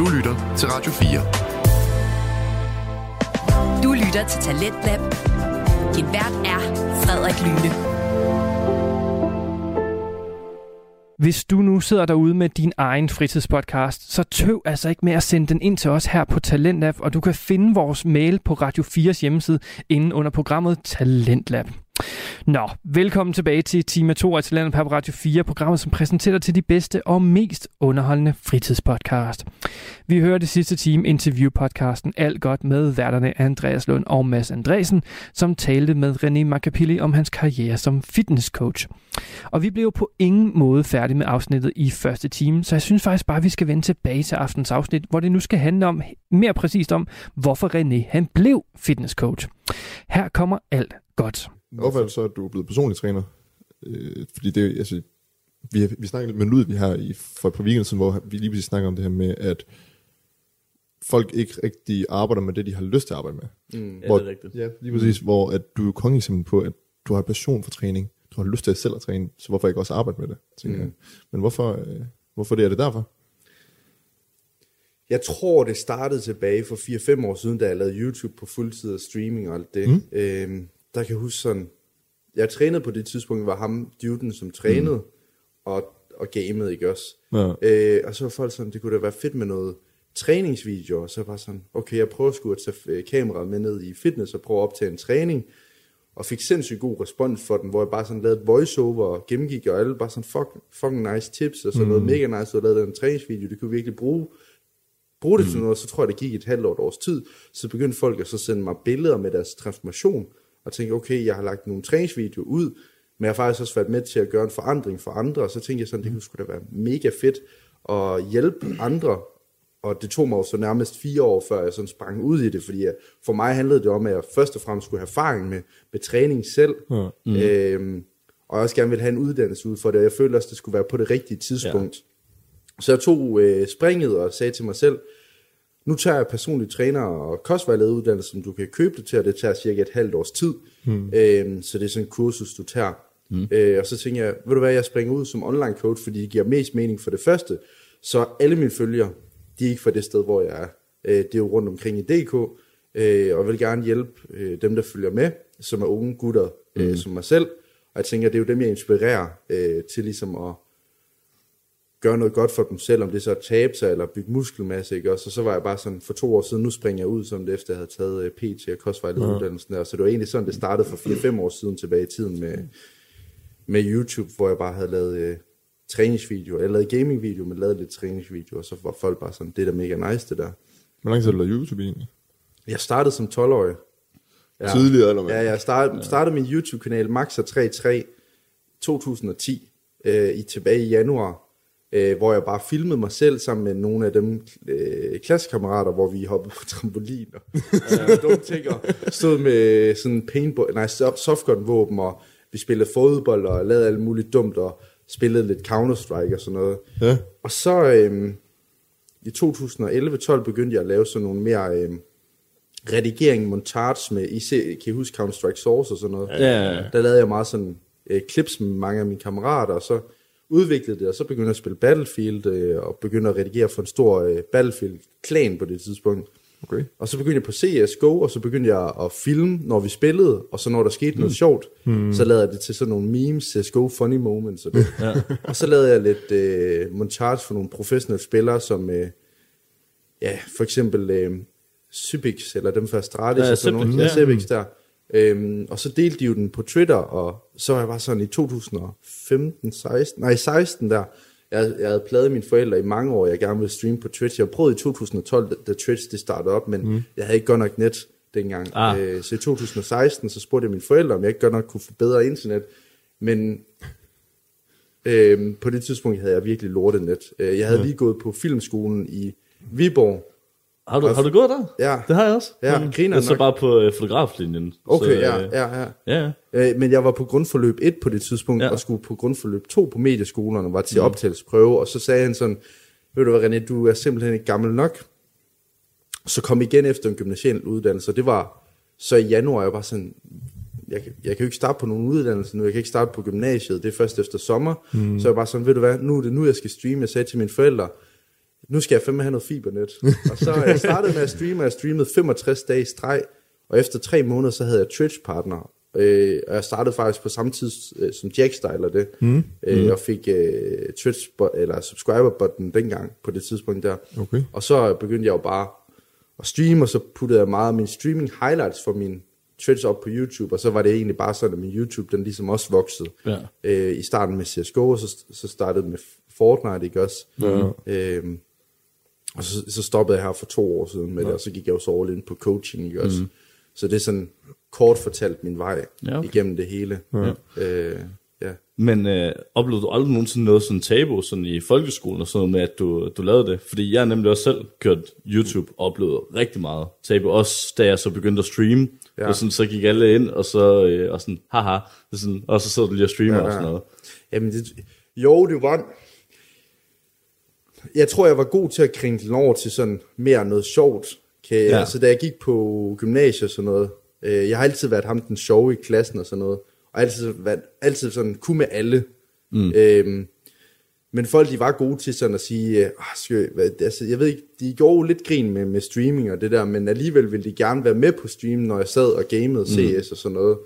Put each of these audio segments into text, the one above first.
Du lytter til Radio 4. Du lytter til Talentlab. Din vært er Frederik Lyne. Hvis du nu sidder derude med din egen fritidspodcast, så tøv altså ikke med at sende den ind til os her på Talentlab, og du kan finde vores mail på Radio 4's hjemmeside inde under programmet Talentlab. Nå, velkommen tilbage til Tima 2 af Talentlab på Radio 4, programmet som præsenterer til de bedste og mest underholdende fritidspodcast. Vi hører det sidste time interviewpodcasten Alt Godt med værterne Andreas Lund og Mads Andresen, som talte med René Macapilli om hans karriere som fitnesscoach. Og vi blev jo på ingen måde færdige med afsnittet i første time, så jeg synes faktisk bare, at vi skal vende tilbage til aftens afsnit, hvor det nu skal handle om mere præcist om, hvorfor René han blev fitnesscoach. Her kommer alt godt. Hvorfor er det så, at du er blevet personlig træner? Øh, fordi det, altså, vi, vi snakkede med Lud, vi har i, for et par weekender siden, hvor vi lige præcis snakker om det her med, at folk ikke rigtig arbejder med det, de har lyst til at arbejde med. Mm. Hvor, Ja, det er rigtigt. Ja, lige præcis, hvor at du er jo konge eksempel på, at du har passion for træning. Du har lyst til at selv at træne, så hvorfor ikke også arbejde med det, tænker Mm. jeg. Men hvorfor, øh, hvorfor det er det derfor? Jeg tror, det startede tilbage for 4-5 år siden, da jeg lavede YouTube på fuldtid og streaming og alt det. Mm. Mm. Øhm, der kan jeg huske sådan, jeg trænede på det tidspunkt, var ham, duden, som trænede mm. og, og gamede, ikke også? Ja. Øh, og så var folk sådan, det kunne da være fedt med noget træningsvideo, og så var sådan, okay, jeg prøver sgu at tage øh, kameraet med ned i fitness og prøve at optage en træning, og fik sindssygt god respons for den, hvor jeg bare sådan lavede voiceover og gennemgik, og alle bare sådan, fuck, fucking nice tips, og sådan mm. noget mega nice, og lavede en træningsvideo, det kunne vi virkelig bruge, bruge det til noget, så tror jeg, det gik et halvt år, et års tid, så begyndte folk at så sende mig billeder med deres transformation, og tænkte, okay, jeg har lagt nogle træningsvideoer ud, men jeg har faktisk også været med til at gøre en forandring for andre, og så tænkte jeg sådan, det kunne sgu da være mega fedt at hjælpe andre, og det tog mig jo så nærmest fire år, før jeg sådan sprang ud i det, fordi jeg, for mig handlede det om, at jeg først og fremmest skulle have erfaring med, med træning selv, Ja. mm. øhm, og jeg også gerne ville have en uddannelse ud for det, og jeg følte også, det skulle være på det rigtige tidspunkt. Ja. Så jeg tog øh, springet og sagde til mig selv, nu tager jeg personlig træner og kostvejlederuddannelse, som du kan købe det til, og det tager cirka et halvt års tid. Mm. Øhm, så det er sådan en kursus, du tager. Mm. Øh, og så tænker jeg, ved du hvad, jeg springer ud som online coach, fordi det giver mest mening for det første. Så alle mine følgere, de er ikke fra det sted, hvor jeg er. Øh, det er jo rundt omkring i DK, øh, og vil gerne hjælpe øh, dem, der følger med, som er unge gutter, øh, mm. som mig selv. Og jeg tænker, det er jo dem, jeg inspirerer øh, til ligesom at gøre noget godt for dem selv, om det så er tabe sig eller bygge muskelmasse, ikke også? Og så var jeg bare sådan, for to år siden, nu springer jeg ud, som det efter jeg havde taget øh, PT og kostvejlederuddannelsen der. Så det var egentlig sådan, det startede for 4-5 år siden tilbage i tiden med, med YouTube, hvor jeg bare havde lavet øh, træningsvideoer. Jeg lavede gamingvideo, men lavede lidt træningsvideoer, og så var folk bare sådan, det er da mega nice det der. Hvor lang tid har du lavet YouTube egentlig? Jeg startede som 12-årig. Ja. Tidligere, eller hvad? Ja, jeg startede, startede min YouTube-kanal Maxa33 2010, øh, i, tilbage i januar, øh, hvor jeg bare filmede mig selv sammen med nogle af dem øh, klassekammerater, hvor vi hoppede på trampolin og dumme ting, og stod med sådan paintball, nej, soft- softgun-våben, og vi spillede fodbold og lavede alt muligt dumt, og spillede lidt Counter-Strike og sådan noget. Ja. Og så øh, i 2011-12 begyndte jeg at lave sådan nogle mere øh, redigering, montage med, I se, kan I huske Counter-Strike Source og sådan noget? Ja. Der lavede jeg meget sådan øh, clips med mange af mine kammerater, og så udviklede det, og så begyndte jeg at spille Battlefield, øh, og begyndte at redigere for en stor øh, Battlefield-klan på det tidspunkt. Okay. Og så begyndte jeg på CSGO, og så begyndte jeg at filme, når vi spillede, og så når der skete noget sjovt, mm. så lavede jeg det til sådan nogle memes, CSGO funny moments. Og, det. ja. og så lavede jeg lidt øh, montage for nogle professionelle spillere, som øh, ja, for eksempel øh, Sybix, eller dem fra Stratis, Ja, og sådan Sypix, nogle, ja. Sybix der. Øhm, og så delte de jo den på Twitter, og så var jeg bare sådan i 2015, 16, nej 16 der, jeg, jeg havde pladet mine forældre i mange år, jeg gerne ville streame på Twitch. Jeg prøvede i 2012, da, Twitch det startede op, men mm. jeg havde ikke godt nok net dengang. Ah. Øh, så i 2016, så spurgte jeg mine forældre, om jeg ikke godt nok kunne få bedre internet. Men øh, på det tidspunkt havde jeg virkelig lortet net. Øh, Jeg havde lige gået på filmskolen i Viborg. Har du, har du gået der? Ja. Det har jeg også. Ja, Men griner Jeg så nok. bare på øh, fotograflinjen. Okay, så, ja, øh, ja, ja. ja. Øh, men jeg var på grundforløb 1 på det tidspunkt, Ja. ja. og skulle på grundforløb 2 på medieskolerne, var til mm. optagelsesprøve, og så sagde han sådan, ved du hvad René, du er simpelthen ikke gammel nok, så kom igen efter en gymnasial uddannelse, og det var så i januar, jeg var sådan, jeg, kan- jeg kan jo ikke starte på nogen uddannelse nu, jeg kan ikke starte på gymnasiet, det er først efter sommer, mm. så jeg var bare sådan, ved du hvad, nu er det nu, jeg skal streame, jeg sagde til mine forældre, nu skal jeg fandme have noget fibernet. og så jeg startede med at streame, og jeg streamede 65 dage i streg, og efter tre måneder, så havde jeg Twitch-partner. Øh, og jeg startede faktisk på samme tid øh, som Jack Styler det, mm. Øh, og fik øh, Twitch, eller subscriber-button dengang, på det tidspunkt der. Okay. Og så begyndte jeg jo bare at streame, og så puttede jeg meget af mine streaming highlights for min Twitch op på YouTube, og så var det egentlig bare sådan, at min YouTube, den ligesom også voksede. Ja. Øh, I starten med CSGO, og så, så startede med Fortnite, ikke også? Ja. Øhm, og så, så stoppede jeg her for to år siden med det, og så gik jeg jo så all in på coaching, ikke også? Mm. Så det er sådan kort fortalt min vej Ja, okay. igennem det hele. Ja. Øh, ja. Men øh, oplevede du aldrig nogensinde noget sådan tabu sådan i folkeskolen og sådan noget med, at du, du lavede det? Fordi jeg nemlig også selv kørt YouTube og oplevede rigtig meget tabu. Også da jeg så begyndte at streame. Ja. Ja. Og sådan, så gik alle ind, og så øh, og sådan, haha, er sådan, og så sidder du lige og streamer Ja, ja, og ja. sådan noget. Jamen, det, jo, det var... Jeg tror, jeg var god til at kringle den over til sådan mere noget sjovt. Kan, ja. Altså, da jeg gik på gymnasiet og sådan noget, øh, jeg har altid været ham den sjove i klassen og sådan noget, og altid, været, altid sådan, kunne med alle. Mm. Øhm, men folk, de var gode til sådan at sige, øh, "Ah, jeg- hvad, altså, jeg ved ikke, de gjorde jo lidt grin med, med streaming og det der, men alligevel ville de gerne være med på streamen, når jeg sad og gamede CS og sådan noget.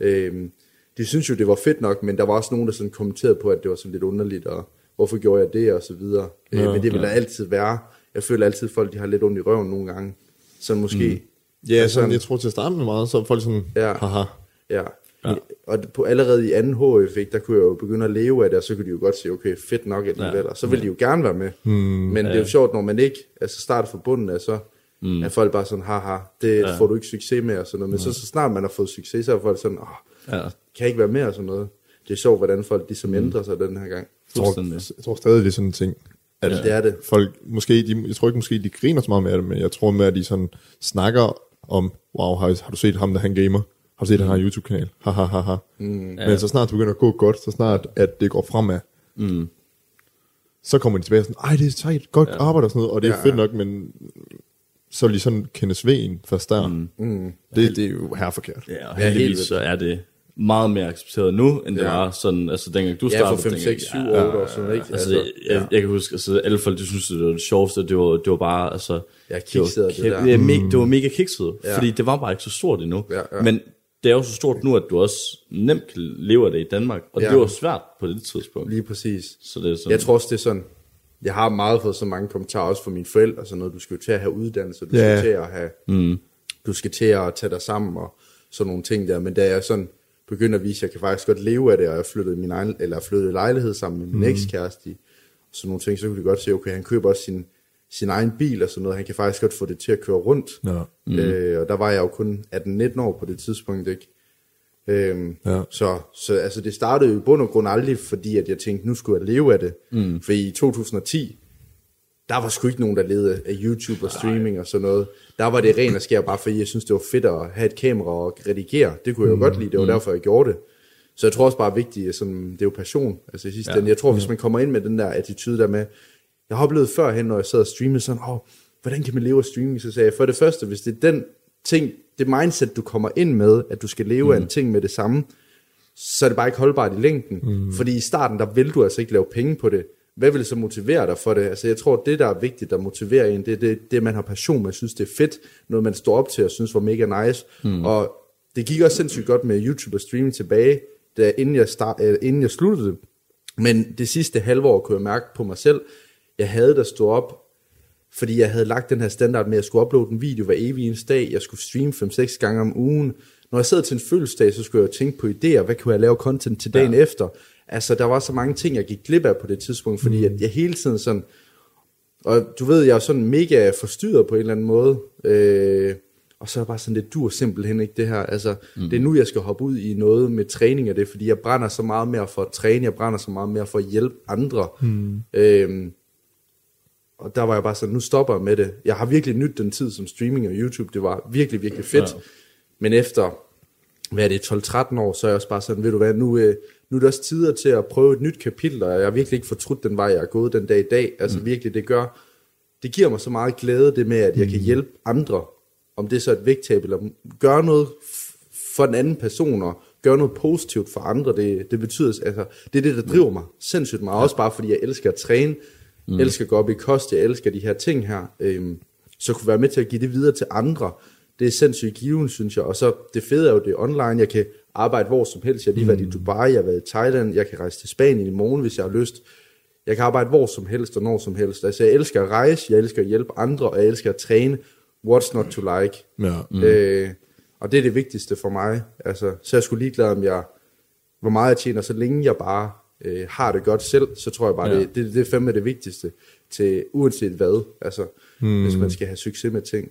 Øhm, de synes jo, det var fedt nok, men der var også nogen, der sådan kommenterede på, at det var sådan lidt underligt, og hvorfor gjorde jeg det, og så videre. Ja, øh, men det vil der altid være. Jeg føler altid, at folk de har lidt ondt i røven nogle gange. Så måske... Mm. Ja, sådan, jeg tror til at starte med meget, så er folk sådan, Ja. haha. Ja. ja. Og på, allerede i anden HF, ikke, der kunne jeg jo begynde at leve af det, og så kunne de jo godt sige, okay, fedt nok alligevel, ja. og så ville de jo gerne være med. Hmm, Men det er jo sjovt, når man ikke altså starter fra bunden af, så mm. er folk bare sådan, haha, det ja. får du ikke succes med, og sådan noget. Men så, så snart man har fået succes, så er folk sådan, åh, Ja, kan jeg ikke være med, og sådan noget. Det er sjovt, hvordan folk ligesom mm. ændrer sig den her gang. Jeg tror, jeg tror stadig, det er sådan en ting, at Ja. Det er det. folk, måske, de, jeg tror ikke måske, de griner så meget med det, men jeg tror med, at de sådan snakker om, wow, har, har du set ham, der han gamer? Har du set, at han har en YouTube-kanal? Ha, ha, ha, ha. Mm, men så snart det begynder at gå godt, så snart at det går fremad, Mm. så kommer de tilbage og sådan, ej, det er sejt, godt ja. arbejde og sådan noget, og det er Ja, ja, fedt nok, men så vil de sådan kende sveden først der. Mm. Mm. Det, det er jo her forkert. Ja, og Ja, helt heldigvis vildt. så er det meget mere accepteret nu, end det Ja. var sådan, altså dengang du Ja, startede. for 5, dengang- 6, 7 ja, år sådan, ikke? Altså, jeg, jeg, jeg kan huske, altså, alle folk, de synes, det var det sjoveste, det var, det var bare, altså... Ja, det og det kæmpe- der. Ja, me, det var mega kikset, Ja. fordi det var bare ikke så stort endnu. Ja, ja. Men det er jo så stort nu, at du også nemt kan leve af det i Danmark, og Ja. det var svært på det tidspunkt. Lige præcis. Så det er sådan, Jeg tror også, det er sådan, jeg har meget fået så mange kommentarer, også fra mine forældre, og sådan noget, du skal jo til at have uddannelse, du Ja. skal til at have, mm. du skal til at tage dig sammen, og sådan nogle ting der, men da jeg sådan begyndte at vise, at jeg kan faktisk godt leve af det, og jeg flyttede min egen, eller flyttede lejlighed sammen med min mm. ekskæreste, og sådan nogle ting, så kunne de godt se, okay, han køber også sin, sin egen bil og sådan noget, han kan faktisk godt få det til at køre rundt, Ja. mm. øh, og der var jeg jo kun 18-19 år på det tidspunkt, ikke? Øhm, Ja. så, så altså det startede jo i bund og grund aldrig, fordi at jeg tænkte, nu skulle jeg leve af det. Mm. For i 2010, der var sgu ikke nogen, der levede af YouTube og streaming og sådan noget. Der var det ren og skær, bare fordi jeg synes, det var fedt at have et kamera og redigere. Det kunne jeg jo godt lide, det var derfor, jeg gjorde det. Så jeg tror også bare er vigtigt, at sådan, det er jo passion. Altså i sidste Ja. ende. Jeg tror, hvis man kommer ind med den der attitude der med, jeg har oplevet førhen, når jeg sad og streamede sådan, åh, hvordan kan man leve af streaming? Så sagde jeg, for det første, hvis det er den ting, det mindset, du kommer ind med, at du skal leve mm. af en ting med det samme, så er det bare ikke holdbart i længden. Mm. Fordi i starten, der vil du altså ikke lave penge på det. Hvad vil så motivere dig for det? Altså jeg tror, det der er vigtigt, der motiverer en, det er det, det, man har passion, man synes, det er fedt, noget man står op til og synes var mega nice. Mm. Og det gik også sindssygt godt med YouTube og streaming tilbage, da, inden, jeg start, øh, inden jeg sluttede det. Men det sidste halve år kunne jeg mærke på mig selv, jeg havde der stå op, fordi jeg havde lagt den her standard med, at jeg skulle uploade en video hver evig eneste dag, jeg skulle streame 5-6 gange om ugen. Når jeg sad til en fødselsdag, så skulle jeg tænke på idéer, hvad kunne jeg lave content til dagen ja. efter? Altså, der var så mange ting, jeg gik glip af på det tidspunkt, fordi mm. at jeg hele tiden sådan, og du ved, jeg er sådan mega forstyrret på en eller anden måde, øh, og så er jeg bare sådan, det dur simpelthen ikke det her, altså, mm. det er nu, jeg skal hoppe ud i noget med træning af det, fordi jeg brænder så meget mere for at træne, jeg brænder så meget mere for at hjælpe andre, mm. øh, og der var jeg bare sådan, nu stopper jeg med det. Jeg har virkelig nyt den tid som streaming og YouTube. Det var virkelig, virkelig fedt. Ja. Men efter, hvad er det, 12-13 år, så er jeg også bare sådan, ved du hvad, nu, øh, nu er det også tider til at prøve et nyt kapitel, og jeg har virkelig ikke fortrudt den vej, jeg er gået den dag i dag. Altså mm. virkelig, det gør, det giver mig så meget glæde, det med, at jeg kan hjælpe andre, om det er så et vægttab, eller gøre noget for den anden person, og gøre noget positivt for andre, det, det betyder, altså, det er det, der driver mig sindssygt meget, også bare fordi jeg elsker at træne, mm. elsker at gå op i kost, jeg elsker de her ting her, øhm, så kunne være med til at give det videre til andre. Det er sindssygt given, synes jeg. Og så det fede er jo, det er online. Jeg kan arbejde hvor som helst. Jeg har lige været i Dubai, jeg har været i Thailand, jeg kan rejse til Spanien i morgen, hvis jeg har lyst. Jeg kan arbejde hvor som helst og når som helst. Altså, jeg elsker at rejse, jeg elsker at hjælpe andre, og jeg elsker at træne. What's not to like? Ja. Mm. Øh, og det er det vigtigste for mig. Altså, så jeg skulle ligeglad, om jeg, hvor meget jeg tjener, så længe jeg bare øh, har det godt selv, så tror jeg bare, Ja. det, det, det er fandme det vigtigste, til uanset hvad, altså, mm. hvis man skal have succes med ting.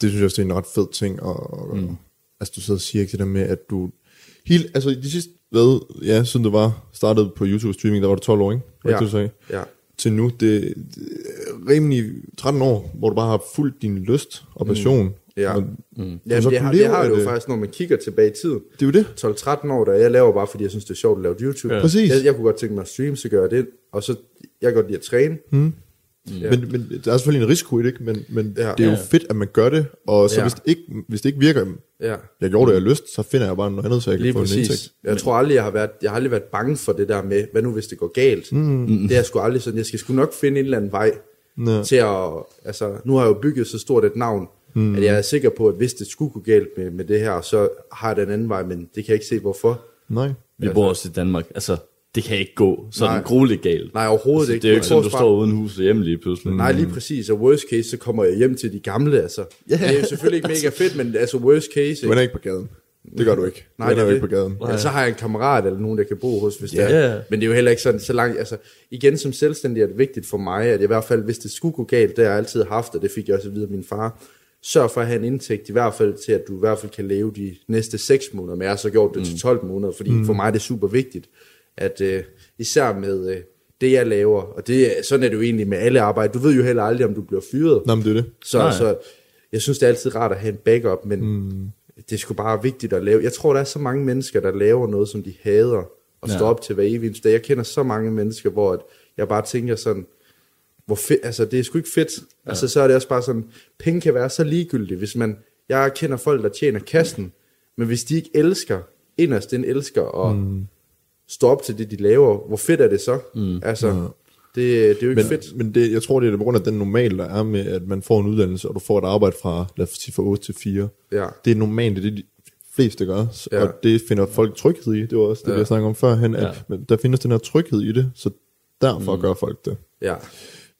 det synes jeg også, det er en ret fed ting. Og, og, mm. Altså, du sidder og siger ikke det der med, at du... Helt, altså, de sidste, hvad, ja, siden det var startet på YouTube streaming, der var det 12 år, ikke? Det, Ja. du sagde? Ja, Til nu, det, det er rimelig 13 år, hvor du bare har fulgt din lyst og passion. Mm. Ja. Og, Jamen, så det, har, det har det jo det. faktisk, når man kigger tilbage i tiden. Det er jo det. 12-13 år, der jeg laver bare, fordi jeg synes, det er sjovt at lave YouTube. Ja. Præcis. Jeg, jeg kunne godt tænke mig at streame, så gør jeg det. Og så, jeg kan godt lide at træne. Mm. Ja. Men, men der er selvfølgelig en risiko i det, ikke? Men, men Ja. det er jo Ja. fedt, at man gør det. Og så ja. hvis, det ikke, hvis det ikke virker, Ja, jeg gjorde det, jeg lyst, så finder jeg bare noget andet, så jeg kan lige få en præcis. indtægt. Jeg tror aldrig, jeg har, været, jeg har aldrig været bange for det der med, hvad nu hvis det går galt? Mm. Det er sgu aldrig sådan. Jeg skal sgu nok finde en eller anden vej Ja. til at... Altså, nu har jeg jo bygget så stort et navn, mm. at jeg er sikker på, at hvis det skulle gå galt med, med det her, så har jeg den anden vej, men det kan jeg ikke se, hvorfor. Nej. Vi bor også i Danmark. Altså, det kan ikke gå sådan Nej. grueligt galt. Nej, overhovedet altså, ikke. Det er jo Jeg ikke sådan, du bare- står uden hus og hjemme lige pludselig. Nej, lige præcis. Og worst case, så kommer jeg hjem til de gamle, altså. Det er jo selvfølgelig ikke mega fedt, men altså worst case... Du ender ikke på gaden. Det gør du ikke. Nej, du det er ikke på gaden. Ja, så har jeg en kammerat eller nogen, der kan bo hos, hvis det Ja. er. Men det er jo heller ikke sådan så langt. Altså, igen som selvstændig er det vigtigt for mig, at i hvert fald, hvis det skulle gå galt, det har jeg altid haft, og det fik jeg også at vide af min far, sørg for at have en indtægt, i hvert fald til, at du i hvert fald kan leve de næste 6 måneder, men jeg har så gjort det til 12 måneder, fordi mm. for mig er det super vigtigt, at øh, især med øh, det, jeg laver, og det, er- sådan er det jo egentlig med alle arbejde, du ved jo heller aldrig, om du bliver fyret, Nå, men det er det. så, Nej. så jeg synes, det er altid rart at have en backup, men mm. det er sgu bare vigtigt at lave. Jeg tror, der er så mange mennesker, der laver noget, som de hader, og Ja. står op til hver evig eneste dag. Jeg kender så mange mennesker, hvor at jeg bare tænker sådan, hvor fedt, altså det er sgu ikke fedt. Ja. Altså så er det også bare sådan, penge kan være så ligegyldige, hvis man, jeg kender folk, der tjener kassen, men hvis de ikke elsker, inderst den elsker at mm. Stå op til det, de laver, hvor fedt er det så? Mm. Altså, Ja. det, det er jo ikke Men, fedt. men det, jeg tror, det er på grund af den normal, der er med, at man får en uddannelse, og du får et arbejde fra, lad os sige, fra 8 til 4. Ja. Det er normalt, det er det, de fleste gør, Ja. og det finder folk tryghed i. Det var også det, Ja. vi har snakket om førhen, at Ja. men der findes den her tryghed i det, så derfor mm. gør folk det. Ja,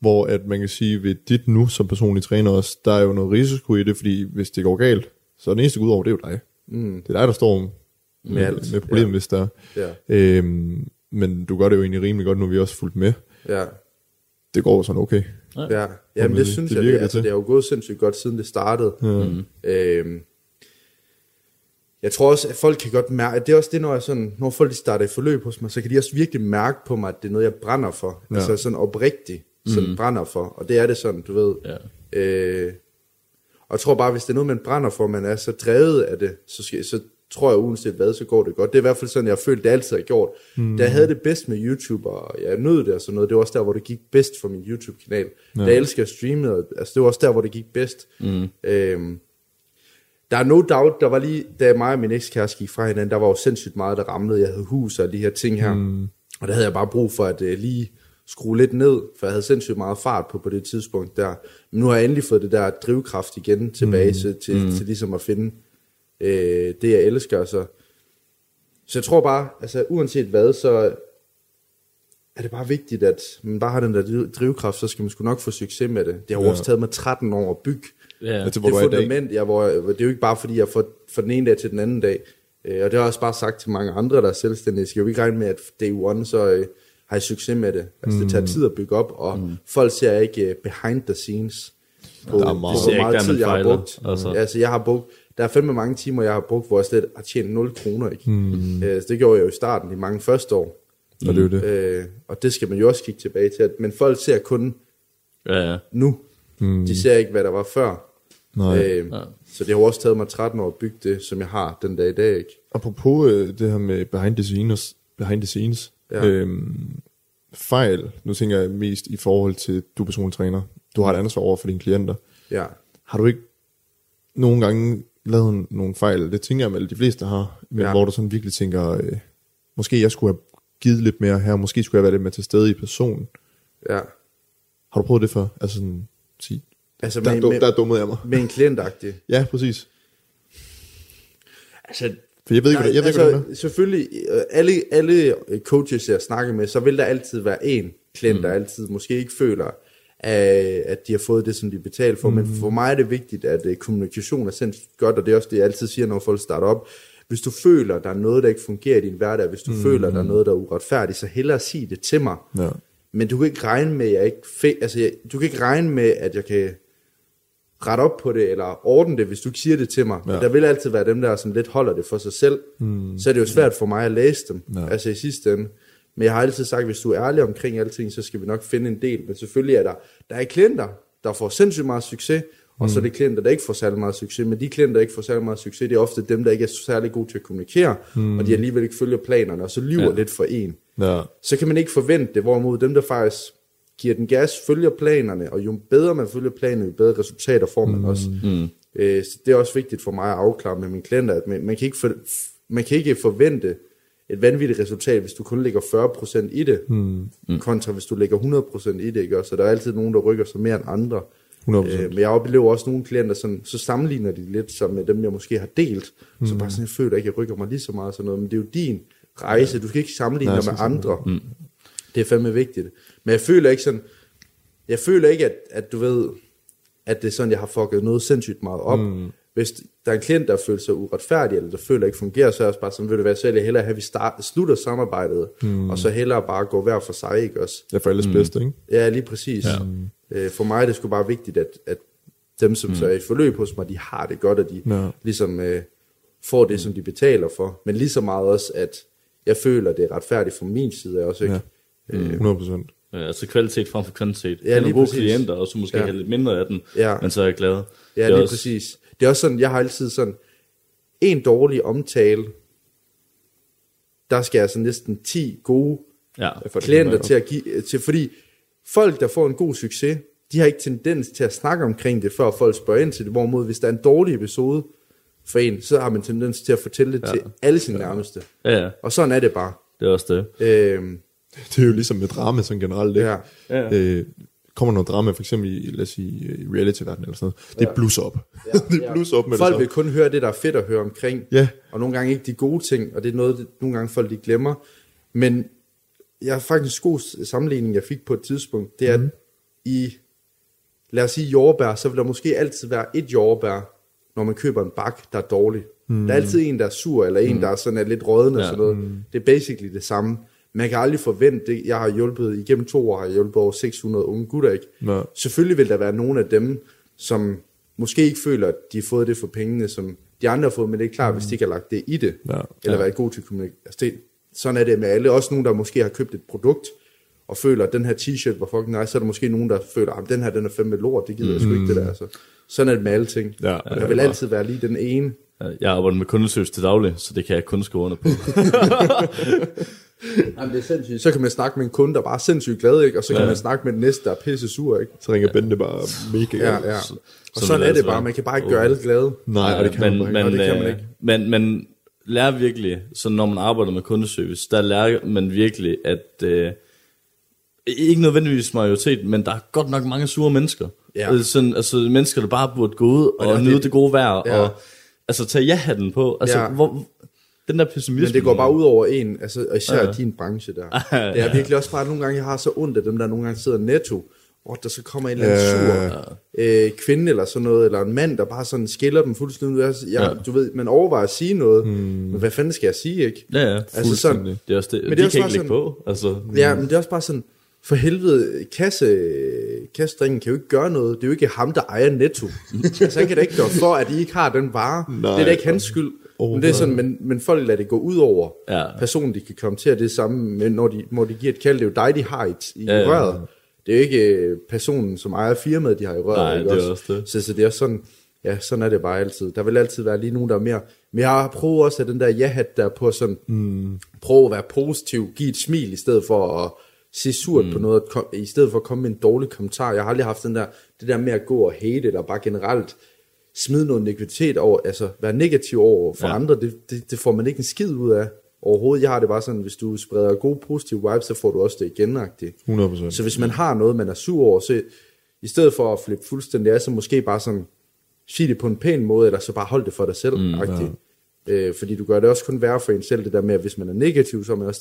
Hvor at man kan sige, ved dit nu som personlig træner også, der er jo noget risiko i det, fordi hvis det går galt, så er den eneste, der går ud over, det er jo dig. mm. Det er dig, der står med, alt. med problemet, Ja. ja. hvis der er. ja, Øhm, men du gør det jo egentlig rimelig godt, nu er vi også fulgt med. ja. Det går sådan okay. Ja, jamen det det- synes det jeg, det, det altså, det har jo gået sindssygt godt, siden det startede. Ja. Mm. Øhm, jeg tror også, at folk kan godt mærke, det er også det, når, jeg sådan, når folk starter i forløb hos mig, så kan de også virkelig mærke på mig, at det er noget, jeg brænder for. Ja. Ja. Altså sådan oprigtigt, sådan mm. brænder for. Og det er det sådan, du ved. Ja. Øh, og jeg tror bare, hvis det er noget, man brænder for, man er så drevet af det, så, skal, så tror jeg uanset hvad, så går det godt. Det er i hvert fald sådan, jeg har følt, det altid har gjort. Mm. Da jeg havde det bedst med YouTube, og jeg nød det og sådan noget, det var også der, hvor det gik bedst for min YouTube-kanal. Ja. Da jeg elsker at streame, og, altså det var også der, hvor det gik bedst. Mm. Øhm, der er no doubt, der var lige, da mig og min ekskæreste gik fra hinanden, der var jo sindssygt meget, der ramlede. Jeg havde hus og de her ting her. Mm. Og der havde jeg bare brug for at uh, lige skrue lidt ned, for jeg havde sindssygt meget fart på på det tidspunkt der. Men nu har jeg endelig fået det der drivkraft igen tilbage mm. til, til, mm. til ligesom at finde øh, det, jeg elsker. Så, så jeg tror bare, altså uanset hvad, så er det bare vigtigt, at man bare har den der driv- drivkraft, så skal man sgu nok få succes med det. Det har jo Ja. også taget mig 13 år at bygge Ja. hvor det er dag. fundament, ja, hvor, det er jo ikke bare fordi, jeg får fra den ene dag til den anden dag. Øh, og det har jeg også bare sagt til mange andre, der er selvstændige. Jeg skal jo ikke regne med, at day one, så øh, har jeg succes med det. Altså, mm. det tager tid at bygge op, og mm. folk ser ikke øh, behind the scenes på, Der er meget. Ser hvor ikke, meget der tid, man jeg har brugt. altså. Ja, altså, jeg har brugt, der er fandme mange timer, jeg har brugt, hvor jeg slet har tjent 0 kroner. Ikke? Mm. Øh, så det gjorde jeg jo i starten, i mange første år. Og det er det. Øh, og det skal man jo også kigge tilbage til. At, men folk ser kun Ja, ja. nu. Mm. De ser ikke, hvad der var før. Nej. Øh, Ja. Så det har også taget mig 13 år at bygge det, som jeg har den dag i dag, ikke? Apropos øh, det her med behind the scenes, behind the scenes Ja. ja. øhm, fejl, nu tænker jeg mest i forhold til, du er personlig træner, du har et ansvar over for dine klienter. Ja. Har du ikke nogle gange lavet nogle fejl, det tænker jeg, at de fleste har, men Ja. hvor du sådan virkelig tænker, øh, måske jeg skulle have givet lidt mere her, måske skulle jeg være lidt mere til stede i personen. Ja. Har du prøvet det før? Altså sådan, sige, Altså der, med, dum, med, der dummede jeg mig. med en klientagtig. Ja, præcis. Altså, For jeg ved ikke, Nej, hvad jeg ved ikke, altså, hvad det er. selvfølgelig, øh, alle, alle coaches, jeg snakker med, så vil der altid være en klient, mm. der altid måske ikke føler, at, at de har fået det, som de betaler for. Mm. Men for mig er det vigtigt, at uh, kommunikation er sindssygt godt, og det er også det, jeg altid siger, når folk starter op. Hvis du føler, der er noget, der ikke fungerer i din hverdag, hvis du mm. føler, der er noget, der er uretfærdigt, så hellere sige det til mig. Ja. Men du kan ikke regne med, at jeg ikke fe- altså, jeg, du kan ikke regne med, at jeg kan rette op på det, eller ordne det, hvis du ikke siger det til mig. Ja. Ja. Der vil altid være dem der, som lidt holder det for sig selv. Mm. Så er det jo svært for mig at læse dem. Ja. altså i sidste ende. Men jeg har altid sagt, at hvis du er ærlig omkring alting, så skal vi nok finde en del. Men selvfølgelig er der, der er klienter, der får sindssygt meget succes, og mm. så er det klienter, der ikke får særlig meget succes. Men de klienter, der ikke får særlig meget succes, det er ofte dem, der ikke er særlig gode til at kommunikere, mm. og de alligevel ikke følger planerne, og så lyver ja. lidt for en Ja. så kan man ikke forvente det, hvorimod dem, der faktisk giver den gas, følger planerne, og jo bedre man følger planerne, jo bedre resultater får man også. Mm. Øh, så det er også vigtigt for mig at afklare med mine klienter, at man, man, kan ikke for, man kan ikke forvente et vanvittigt resultat, hvis du kun lægger 40% i det, mm. kontra hvis du lægger 100% i det, ikke? Og Så der er altid nogen, der rykker sig mere end andre. 100%. Øh, men jeg oplever også nogle klienter, sådan, så sammenligner de lidt som med dem, jeg måske har delt. Mm. Så bare sådan, jeg føler ikke, at jeg rykker mig lige så meget sådan noget. Men det er jo din rejse. Du skal ikke sammenligne Nej, dig med andre. Mm. Det er fandme vigtigt. Men jeg føler ikke sådan, jeg føler ikke, at, at du ved, at det er sådan, jeg har fucket noget sindssygt meget op. Mm. Hvis der er en klient, der føler sig uretfærdig, eller der føler ikke fungerer, så er jeg også bare sådan, ved du hvad, så vil jeg hellere have, at vi start, slutter samarbejdet, mm. og så hellere bare gå hver for sig, ikke også? Det er for alles mm. bedste, ikke? Ja, lige præcis. Ja. Øh, for mig er det sgu bare vigtigt, at, at dem, som mm. så er i forløb hos mig, de har det godt, og de Ja. ligesom øh, får det, som de betaler for. Men lige så meget også, at jeg føler, det er retfærdigt fra min side også, ikke? Ja. 100 procent. Ja, altså kvalitet frem for kvantitet. Ja, Ja, lige gode præcis. klienter, og så måske Ja. ja. have lidt mindre af den, Ja. men så er jeg glad. Ja, Det det lige også- præcis. Det er også sådan, jeg har altid sådan, en dårlig omtale, der skal jeg så næsten 10 gode Ja, For det klienter til at give, til, fordi folk, der får en god succes, de har ikke tendens til at snakke omkring det, før folk spørger ind til det, hvorimod hvis der er en dårlig episode for en, så har man tendens til at fortælle det ja. til alle sine nærmeste. ja, ja, Og sådan er det bare. det er også det. Øhm, Det er jo ligesom med drama sådan generelt, ikke? Ja. Ja. Øh, kommer noget drama, for eksempel i, lad os sige, i reality-verdenen eller sådan noget, det blusser op. Ja, det ja. blusser op med Folk det vil kun høre det, der er fedt at høre omkring, Ja. og nogle gange ikke de gode ting, og det er noget, det, nogle gange folk de glemmer. Men jeg har faktisk en god sammenligning, jeg fik på et tidspunkt, det er, Mhm. at i, lad os sige jordbær, så vil der måske altid være et jordbær, når man køber en bak, der er dårlig. Mm. Der er altid en, der er sur, eller en, der er sådan er lidt og Ja. sådan noget. Det er basically det samme. Man kan aldrig forvente det. Jeg har hjulpet, igennem to år har jeg hjulpet over 600 unge gutter, ikke? Nå. Selvfølgelig vil der være nogle af dem, som måske ikke føler, at de har fået det for pengene, som de andre har fået, men det er klart, mm. hvis de ikke har lagt det i det, Ja. eller været god til kommunikation. Altså sådan er det med alle. Også nogen, der måske har købt et produkt, og føler, at den her t-shirt var fucking nice, så er der måske nogen, der føler, at den her den er fandme lort, det gider jeg sgu ikke det der. Altså. Sådan er det med alle ting. Ja, der ja, vil ja. altid være lige den ene. Jeg arbejder med kundeservice til daglig, så det kan jeg kun skrive under på. Jamen, det er sindssygt. Så kan man snakke med en kunde, der bare er sindssygt glad, ikke? og så kan Ja. man snakke med den næste, der er pisse sur. Ikke? Så ringer Bente bare mega Ja, ja. Og sådan sådan er det bare. Man kan bare ikke gøre alle glade. Nej, og det kan men, man men, ikke. og det kan man ikke. Men, men lærer virkelig, så når man arbejder med kundeservice, der lærer man virkelig, at øh, ikke nødvendigvis majoritet, men der er godt nok mange sure mennesker. Ja. Altså, sådan, altså mennesker, der bare burde gå ud og, og nyde det- det gode vejr, Ja. og altså tage ja-hatten på. Altså, Ja. hvor, den der pessimisme. Men det går bare ud over en, altså, og især Ja, ja. ja. din branche der. Ja, Det er ja. virkelig også bare, at nogle gange, jeg har så ondt af dem, der nogle gange sidder netto, hvor der så kommer en eller anden Ja. sur øh, kvinde eller sådan noget, eller en mand, der bare sådan skiller dem fuldstændig. Jeg, jeg, Du ved, man overvejer at sige noget, mm. men hvad fanden skal jeg sige, ikke? Ja, ja. Altså sådan. Det er også det. Men det de også kan ikke lægge på. Altså, Ja, men det er også bare sådan, for helvede, kasse, kassedringen kan jo ikke gøre noget. Det er jo ikke ham, der ejer Netto. altså, han kan da ikke gøre for, at I ikke har den vare. Nej. det er da ikke hans skyld. Oh, men, det er sådan, men, men folk lader det gå ud over Ja. personen, de kan komme til. at Det samme, med, når de, når de giver et kald. Det er jo dig, de har i, i Ja, ja. røret. Det er jo ikke øh, personen, som ejer firmaet, de har i røret. Nej, ikke det er også det. Så, så det er sådan, ja, sådan er det bare altid. Der vil altid være lige nogen, der er mere... Men jeg har prøvet også at den der ja-hat der på sådan... Mm. Prøve at være positiv, give et smil i stedet for at se surt mm. på noget, i stedet for at komme med en dårlig kommentar. Jeg har aldrig haft den der, det der med at gå og hate, eller bare generelt smide noget negativitet over, altså være negativ over for ja. Andre, det, det, det får man ikke en skid ud af. overhovedet. Jeg har det bare sådan, hvis du spreder gode positive vibes, så får du også det igen -agtigt. 100%. Så hvis man har noget, man er sur over, så i stedet for at flippe fuldstændig af, så måske bare sådan, sige det på en pæn måde, eller så bare hold det for dig selv. Mm, ja. øh, fordi du gør det også kun værre for en selv, det der med, at hvis man er negativ, så har man også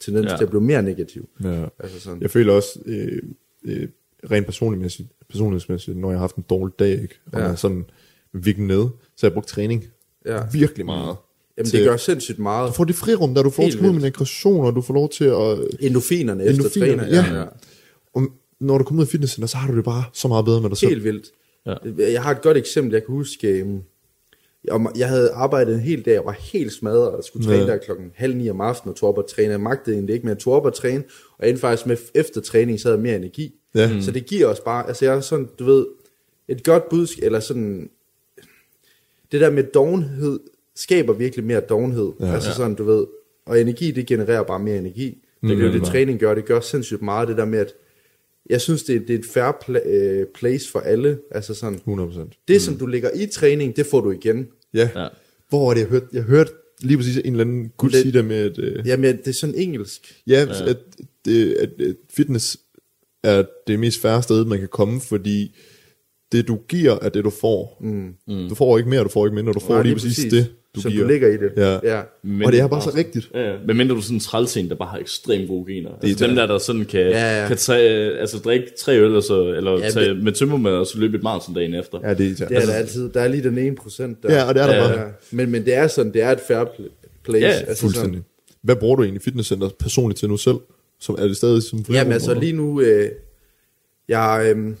tendens, Ja. til at blive mere negativ. Ja. Altså sådan. Jeg føler også, øh, øh, rent personligmæssigt, personlighedsmæssigt, når jeg har haft en dårlig dag, ikke? og Ja. jeg sådan virkelig nede, så jeg brugt træning Ja. virkelig meget. Jamen, til- det gør sindssygt meget. Du får det frirum, der du får lov til at komme ud med en aggression, og du får lov til at... Endofinerne efter træner. ja. Og når du kommer ud af fitnesscenter, så har du det bare så meget bedre med dig selv. Helt vildt. Ja. Jeg har et godt eksempel, jeg kan huske. øhm, om- Jeg havde arbejdet en hel dag, og var helt smadret, og skulle træne Ja. der klokken halv ni om aftenen, og tog op og træne. Jeg magtede egentlig ikke, men jeg tog op og træne, og endte faktisk med efter træning, så havde jeg mere energi. Ja. Så det giver os bare, altså jeg er sådan, du ved, et godt budskab, eller sådan, det der med dovenhed, skaber virkelig mere dovenhed. Ja, altså sådan, du ved, og energi, det genererer bare mere energi. Det, det er jo det, træning gør. Det gør sindssygt meget, det der med, at jeg synes, det, er- det er et fair pla- øh, place for alle. Altså sådan, 100%. det, som du lægger i træning, det får du igen. Ja. Ja. Hvor var det, jeg hørte? Jeg hørte lige præcis en eller anden gut Det- sige det med, at, øh, Jamen, det er sådan engelsk. ja, at, det, at, at fitness er det mest færre sted, man kan komme, fordi det, du giver, er det, du får. Mm. Du får ikke mere, du får ikke mindre, du får Nej, lige, lige præcis, præcis. det, du som giver. du ligger i det. Ja. ja. Men, og det er bare så rigtigt. Ja, ja. Men mindre du er sådan en trælsen, der bare har ekstremt gode gener. Det er Altså dem det. der, der sådan kan, Ja, ja. kan tage, altså drikke tre øl, og så, eller Ja, tage det- med tømmermad, og så løbe et maraton dagen efter. Ja, det er. Det er der altid. Der er lige den ene procent der. Ja, og det er der bare. Ja. Men, men det er sådan, det er et fair pl- place. Ja, altså Fuldstændig. Hvad bruger du egentlig fitnesscenter personligt til nu selv? Som er det stadig som Sådan, jamen altså lige nu, øh, jeg, øh,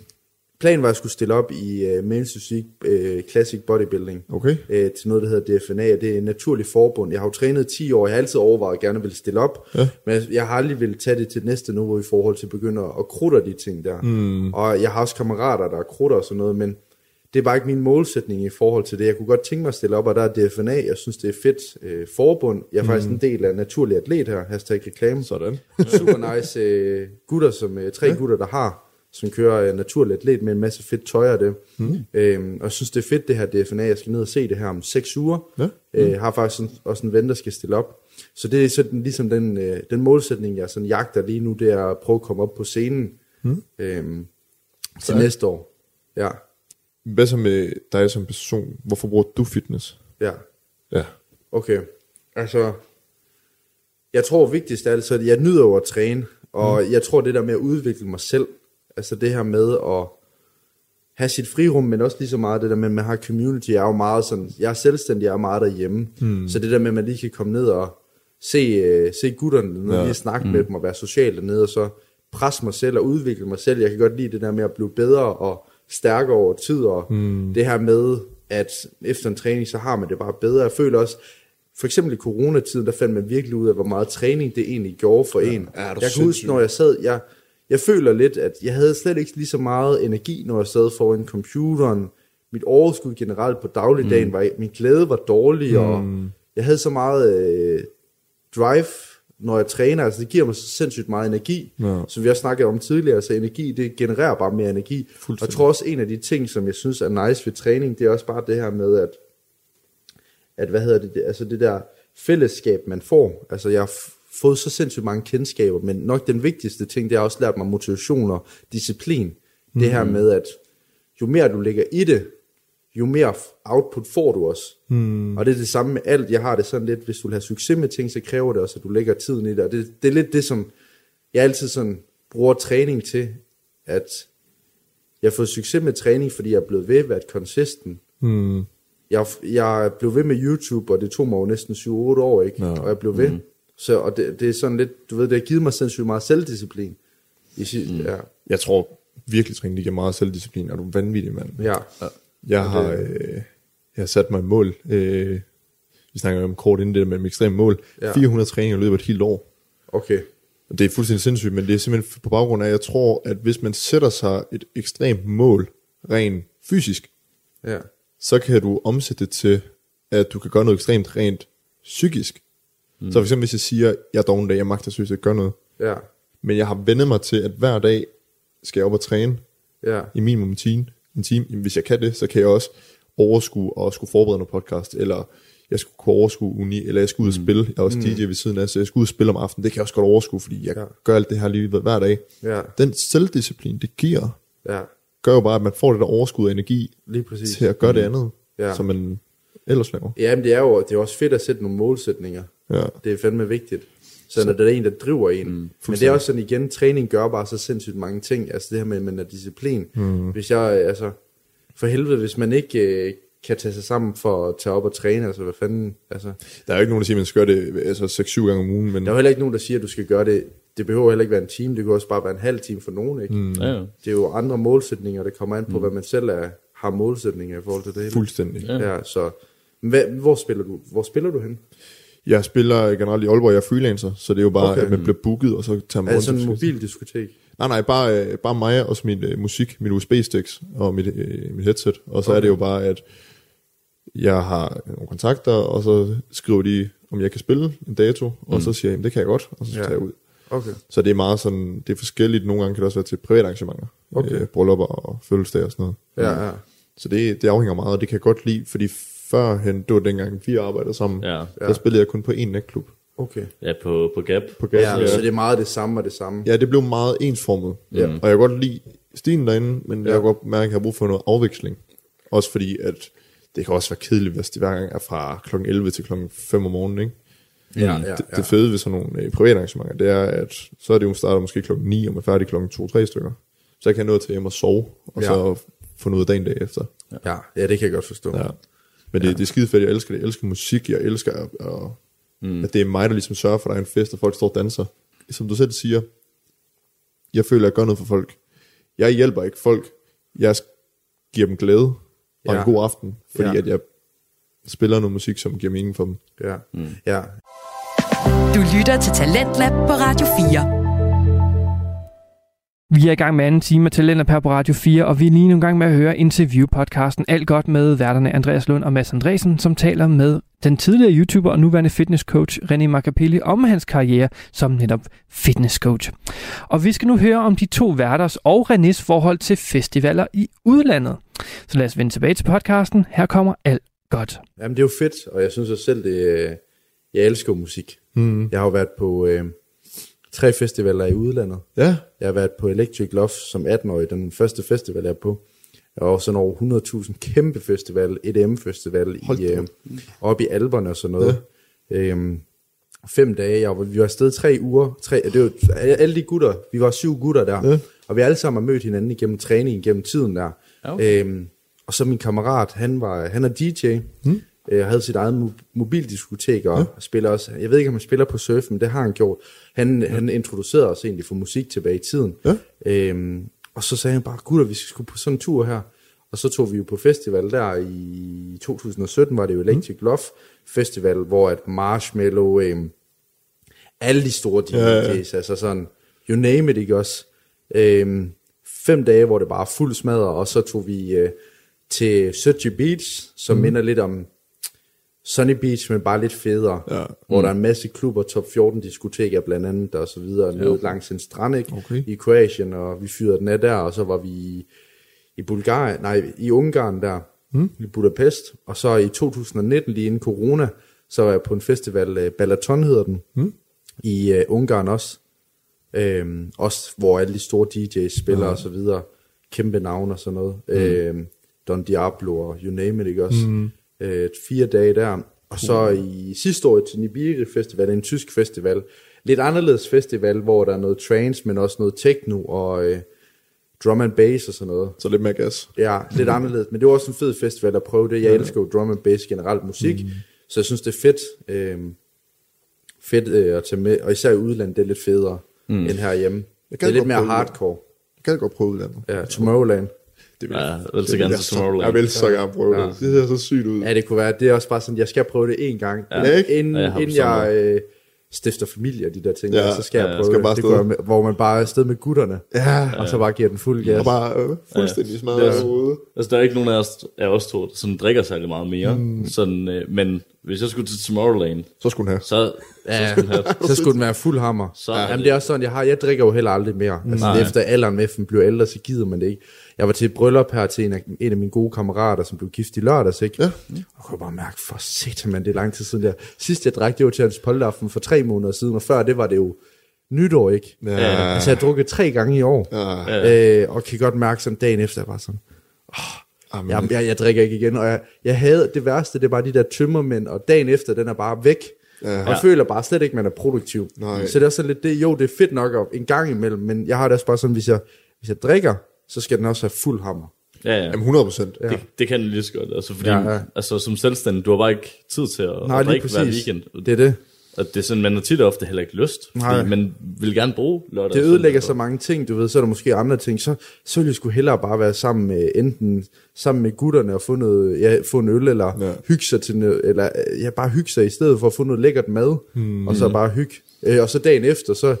planen var, at jeg skulle stille op i øh, Men's Physique øh, Classic Bodybuilding. Okay. øh, til noget, der hedder DFNA, og det er en naturlig forbund. Jeg har jo trænet 10 år, jeg har altid overvejet at gerne vil stille op, Ja. men jeg- jeg har aldrig vil tage det til næste niveau i forhold til at begynde at krutte de ting der. Mm. Og jeg har også kammerater, der krutter og sådan noget, men det er bare ikke min målsætning i forhold til det. Jeg kunne godt tænke mig at stille op, og der er DFNA, jeg synes, det er fedt øh, forbund. Jeg er faktisk en del af Naturlig Atlet her, hashtag reklame. Sådan. Super nice øh, gutter, som øh, tre ja. gutter, der har, som kører øh, naturligt atlet med en masse fedt tøj af det. Mm. Øhm, og jeg synes, det er fedt, det her DFNA. Jeg skal ned og se det her om seks uger. Ja. Øh, har faktisk sådan, også en ven, der skal stille op. Så det er sådan, ligesom den, øh, den målsætning, jeg sådan jagter lige nu, det er at prøve at komme op på scenen mm. øhm, til Ja. næste år. Ja, Hvad så med dig som person? Hvorfor bruger du fitness? ja. Ja. Okay, altså, jeg tror vigtigst er det så, at jeg nyder jo at træne, og mm. jeg tror det der med at udvikle mig selv, altså det her med at have sit frirum, men også lige så meget det der med, at man har community, jeg er jo meget sådan, jeg er selvstændig, jeg er meget derhjemme, mm. så det der med, at man lige kan komme ned og se, uh, se gutterne ja. Lige snakke mm. med dem og være social dernede, og så presse mig selv og udvikle mig selv. Jeg kan godt lide det der med at blive bedre og stærkere over tid, og mm. det her med, at efter en træning, så har man det bare bedre. Jeg føler også, for eksempel i coronatiden, der fandt man virkelig ud af, hvor meget træning det egentlig gjorde for ja. en. Ja, jeg kan huske, sindssyg. når jeg sad, jeg, jeg føler lidt, at jeg havde slet ikke lige så meget energi, når jeg sad foran computeren. Mit overskud generelt på dagligdagen, mm. var, min glæde var dårlig, mm. og jeg havde så meget øh, drive, når jeg træner. Altså det giver mig så sindssygt meget energi, Ja. som vi også snakkede om tidligere. Altså energi, det genererer bare mere energi. Og jeg tror også, en af de ting, som jeg synes er nice ved træning, det er også bare det her med, at at hvad hedder det, altså det der fællesskab, man får. Altså jeg har fået så sindssygt mange kendskaber, men nok den vigtigste ting, det har også lært mig motivation og disciplin. Mm. Det her med, at jo mere du lægger i det, jo mere output får du også. Mm. Og det er det samme med alt. Jeg har det sådan lidt, hvis du vil have succes med ting, så kræver det også, at du lægger tiden i det. Og det, det er lidt det, som jeg altid sådan bruger træning til, at jeg har fået succes med træning, fordi jeg er blevet ved, været consistent. Hmm. Jeg, jeg blev ved med YouTube, og det tog mig jo næsten 7-8 år, ikke? Ja. Og jeg blev ved. Mm. Så, og det, det er sådan lidt, du ved, det har givet mig sindssygt meget selvdisciplin. I, mm. ja. Jeg tror virkelig, træning det giver meget selvdisciplin. Er du vanvittig, mand? ja. Jeg har, øh, jeg har sat mig et mål. Øh, vi snakker om kort inden det med ekstreme mål. Ja. Ja. 400 træninger i løbet af et helt år. Okay. Og det er fuldstændig sindssygt, men det er simpelthen på baggrund af, at jeg tror, at hvis man sætter sig et ekstremt mål, rent fysisk, Ja. så kan du omsætte det til, at du kan gøre noget ekstremt rent psykisk. Mm. Så for eksempel hvis jeg siger, jeg er doven dag, jeg magter seriøst ikke gøre noget, Ja. men jeg har vendet mig til, at hver dag skal jeg op og træne Ja. i minimum en time. En time. Jamen, hvis jeg kan det, så kan jeg også overskue og skulle forberede noget podcast, eller jeg skulle kunne overskue uni, eller jeg skulle ud og spille. Jeg er også DJ ved siden af, så jeg skulle ud og spille om aftenen. Det kan jeg også godt overskue, fordi jeg Ja. gør alt det her lige hver dag. Ja, Den selvdisciplin, det giver, ja, gør jo bare, at man får det der overskud af energi lige præcis. til at gøre det andet, Ja. ja. som man ellers laver. Ja, men det er jo det er også fedt at sætte nogle målsætninger. Ja. Det er fandme vigtigt. Så når det er en, der driver en. Mm, men det er også sådan igen, træning gør bare så sindssygt mange ting. Altså det her med, at man er disciplin. Mm. Hvis jeg, altså, for helvede, hvis man ikke øh, kan tage sig sammen for at tage op og træne, altså hvad fanden, altså. Der er jo ikke nogen, der siger, at man skal gøre det altså 6-7 gange om ugen, men Der er jo heller ikke nogen, der siger, at du skal gøre det. Det behøver heller ikke være en time, det kan også bare være en halv time for nogen, ikke? Mm. Ja, ja. Det er jo andre målsætninger, der kommer an på, mm. hvad man selv er, har målsætninger i forhold til det hele. fuldstændig. Ja. Ja, så hvad, hvor spiller du? Hvor spiller du hen? Jeg spiller generelt i Aalborg, jeg er freelancer, så det er jo bare, Okay. at man bliver booket, og så tager man det rundt. sådan en mobildiskotek? Nej, nej, bare, øh, bare mig og så min øh, musik, mit USB-sticks og mit, øh, mit headset. Og så okay. er det jo bare, at jeg har nogle kontakter, og så skriver de, om jeg kan spille en dato, og Mm. så siger jeg, "Jamen, det kan jeg godt, og så Ja. tager jeg ud. Okay. Så det er meget sådan, det er forskelligt. Nogle gange kan det også være til private arrangementer. Okay. Øh, bryllupper og fødselsdage og sådan noget. Ja, ja. Så det, det afhænger meget, og det kan jeg godt lide, fordi førhen, det var dengang vi arbejdede sammen, Ja. der spillede jeg kun på én natklub. Okay. ja på, på Gap. På gaden. Ja, så det er meget det samme og det samme. Ja, det blev meget ensformet. Ja. Og jeg kan godt lide stilen derinde, men ja. Ja. jeg kan godt mærke, at jeg har brug for noget afveksling. Også fordi, at det kan også være kedeligt, hvis det hver gang er fra kl. 11 til kl. 5 om morgenen. Ikke? Ja, ja, Det, ja. det fede ved sådan nogle øh, private arrangementer, det er, at så er det jo starter måske klokken 9, og man er færdig klokken 2-3 stykker. Så jeg kan nå til hjem og sove, og Ja. så få noget af dagen derefter. Ja, ja, det kan jeg godt forstå. Ja. Men det, ja. det er skide fedt, jeg elsker det. Jeg elsker musik, jeg elsker, at, at, mm. at det er mig, der ligesom sørger for, at der er en fest, og folk står og danser. Som du selv siger, jeg føler, at jeg gør noget for folk. Jeg hjælper ikke folk. Jeg giver dem glæde og Ja. en god aften, fordi Ja. at jeg spiller noget musik, som giver mening for dem. Ja, ja. Du lytter til Talentlab på Radio 4. Vi er i gang med anden time af Talenter per på Radio 4, og vi er lige nu i gang med at høre interview-podcasten Alt godt med værterne Andreas Lund og Mads Andresen, som taler med den tidligere YouTuber og nuværende fitnesscoach René Macapelli om hans karriere som netop fitnesscoach. Og vi skal nu høre om de to værters og Renés forhold til festivaler i udlandet. Så lad os vende tilbage til podcasten. Her kommer Alt godt. Jamen, det er jo fedt, og jeg synes også selv, det øh, jeg elsker musik. Mm. Jeg har jo været på øh, tre festivaler i udlandet. Ja, Jeg har været på Electric Love som 18-årig, den første festival, jeg er på. Var sådan over 100.000 kæmpe festival, EDM-festival Hold i, øh, oppe i Alperne og sådan noget. Ja. Øhm, fem dage, jeg var, vi var afsted tre uger. Tre, det var, alle de gutter, vi var syv gutter der, Ja. og vi alle sammen har mødt hinanden igennem træning, igennem tiden der. Okay. Øhm, og så min kammerat, han, var, han er DJ, mm. Øh, havde sit eget mo- mobildiskotek, og ja. spiller også, jeg ved ikke, om han spiller på surf, men det har han gjort. Han, ja. han introducerede os egentlig for musik tilbage i tiden. Ja. Øhm, og så sagde han bare, gutter, vi skal sgu på sådan en tur her. Og så tog vi jo på festival der i 2017, var det jo Electric mm. Love Festival, hvor at Marshmallow, øhm, alle de store DJ's, Ja, ja. altså sådan, you name it, ikke også? Øhm, fem dage, hvor det bare fuld smadret, og så tog vi øh, til Sochi Beach, som mm. minder lidt om Sunny Beach, men bare lidt federe. Ja. Hvor der er en masse klubber, top 14 diskoteker blandt andet, og så videre, nede langs en strand, ikke? Okay. I Kroatien, og vi fyrede den af der, og så var vi i, i Bulgarien, nej, i Ungarn der, mm. i Budapest, og så i 2019, lige inden corona, så var jeg på en festival, øh, Balaton hedder den, mm. i øh, Ungarn også, øhm, også hvor alle de store DJ's spiller og så videre, kæmpe navne og sådan noget, mm. øhm, Don Diablo og you name it, ikke også, mm. Øh, fire dage der, og så i sidste år til Nibiri Festival, en tysk festival, lidt anderledes festival, hvor der er noget trance, men også noget techno og øh, drum and bass og sådan noget. så lidt mere gas. Ja, lidt anderledes, men det var også en fed festival at prøve det. Jeg elsker jo drum and bass generelt musik, mm. så jeg synes det er fedt, øh, fedt øh, at tage med, og især i udlandet, det er lidt federe mm. end herhjemme. Jeg Det er lidt mere hardcore. Jeg kan godt prøve udlandet. Ja, Tomorrowland. Det vil, Ja, jeg vil så gerne jeg til så- Tomorrowland. Jeg vil så gerne prøve Ja. det. Det ser så sygt ud. Ja, det kunne være, det er også bare sådan, jeg skal prøve det en gang, Ja, ikke? inden, Ja, jeg inden jeg øh, stifter familie og de der ting, Ja, ja, så skal jeg ja, prøve skal det. bare det kunne være med, hvor man bare er afsted med gutterne, Ja, og så bare giver den fuld gas. og bare øh, fuldstændig smadret Ja. ude. Altså, der er ikke nogen af os, af os to, der sådan drikker særlig meget mere. Mm. Sådan, øh, men hvis jeg skulle til Tomorrowland, Så skulle den have. så, Ja, så skulle den have, så skulle den være fuld hammer. Så ja, Jamen, det- er også sådan, jeg har, jeg drikker jo heller aldrig mere. Altså, Nej. efter alderen med, man bliver ældre, så gider man det ikke. Jeg var til et bryllup her til en af, en af mine gode kammerater, som blev gift i lørdags, ikke? Ja. Og jeg kunne bare mærke, for satan, man, det er lang tid siden. Der. Sidst jeg drak, det var til hans polteraften for tre måneder siden, og før det var det jo nytår, ikke? Ja. Altså, jeg har drukket tre gange i år. Ja. Øh, og kan godt mærke sådan dagen efter, jeg bare sådan, Jamen, jeg, jeg, jeg drikker ikke igen. Og jeg, jeg havde det værste, det er bare de der tømmermænd, og dagen efter, den er bare væk. Ja. Og jeg føler bare slet ikke, man er produktiv. Nej. Så det er sådan lidt det, jo, det er fedt nok at, en gang imellem, men jeg har det også bare sådan, hvis jeg, hvis jeg drikker, så skal den også have fuld hammer. ja, ja. Jamen 100 procent. Ja. Det, det kan den lige så godt, altså, fordi Ja, ja. Altså, som selvstændig, du har bare ikke tid til at, Nej, at drikke hver weekend. Det er det. Og det er sådan, man har tit og ofte heller ikke lyst, Nej. man vil gerne bruge lørdag. Det ødelægger så mange ting, du ved, så er der måske andre ting. Så, så vil jeg sgu hellere bare være sammen med, enten sammen med gutterne og få, noget, ja, få en øl, eller Ja. hygge sig til noget, eller ja, bare hygge sig i stedet for at få noget lækkert mad, hmm. og så bare hygge. Øh, og så dagen efter, så,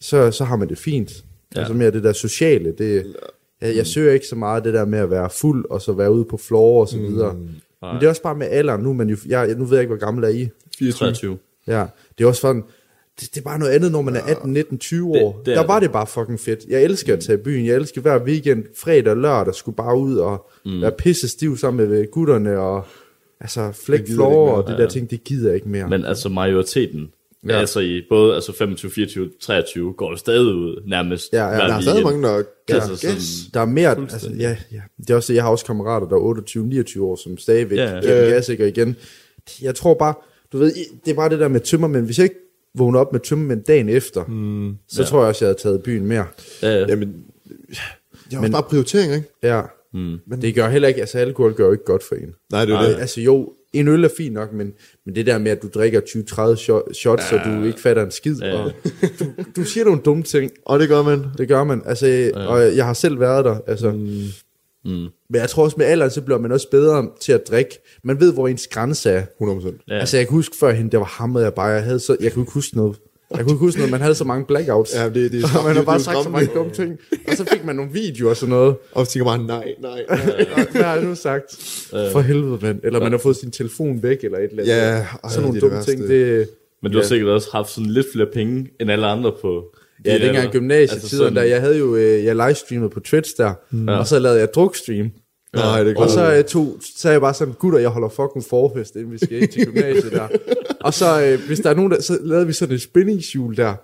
så, så har man det fint. Ja. Altså mere det der sociale, det, jeg, jeg søger ikke så meget det der med at være fuld, og så være ude på floor og så videre. Men det er også bare med alderen, nu, man jo, jeg, nu ved jeg ikke, hvor gammel er I. 24. 23. Ja, det er også sådan, det, det er bare noget andet, når man er 18, 19, 20 Det- år. det er der det. var det bare fucking fedt. Jeg elsker at tage i byen. Jeg elsker hver weekend, fredag og lørdag, skulle bare ud og mm. være pisse stiv sammen med gutterne og altså flæk floor og det der ting, det gider jeg ikke mere. Men altså majoriteten, Ja. ja. altså i både altså 25, 24, 23, går det stadig ud nærmest Ja, ja. Der er stadig mange, der Ja, altså gas. sådan- der er mere, altså, ja, ja. Det er også, jeg har også kammerater, der er 28, 29 år, som stadigvæk Ja, ja, ja. ja. gas, ikke? Og igen, jeg tror bare, du ved, det er bare det der med tømmermænd. Hvis jeg ikke vågner op med tømmermænd dagen efter, mm, så ja. tror jeg også, jeg havde taget byen mere. Ja, ja. Jamen, det er Men- bare prioritering, ikke? Ja, Mm. men det gør heller ikke, altså alkohol gør jo ikke godt for en. Nej, det er det. altså jo, en øl er fint nok, men, men det der med, at du drikker 20-30 shot- shots, ja. og du ikke fatter en skid, ja. og du, du siger nogle dumme ting, Og det gør man. det gør man, altså, ja. og jeg har selv været der, altså, mm. Mm. men jeg tror også med alderen, så bliver man også bedre til at drikke, man ved, hvor ens grænse er, 100 procent. Ja. ja. altså jeg kan huske førhen, der var hammet jeg bare, jeg havde så, jeg kunne ikke huske noget, jeg kunne ikke huske noget, man havde så mange blackouts, Ja, det, det er og man har bare sagt så skræmmende. mange dumme ting, og så fik man nogle videoer og sådan noget, Og så tænker bare, nej, nej. nej. Hvad har jeg nu sagt? For helvede, mand. Eller man har fået sin telefon væk, eller et eller andet. Ja, ej, Sådan nogle det er det dumme ting, det... Men du har Ja. sikkert også haft sådan lidt flere penge end alle andre på... Ja, de dengang alder. gymnasietiden, Altså der jeg havde jo, øh, jeg livestreamet på Twitch der, mm. og så lavede jeg drukstream. Nej, det er Og så, øh, tog, er jeg bare sådan, gutter, jeg holder fucking forfest, inden vi skal ind til gymnasiet der. Og så, øh, hvis der er nogen, der, så lavede vi sådan et spændingshjul der.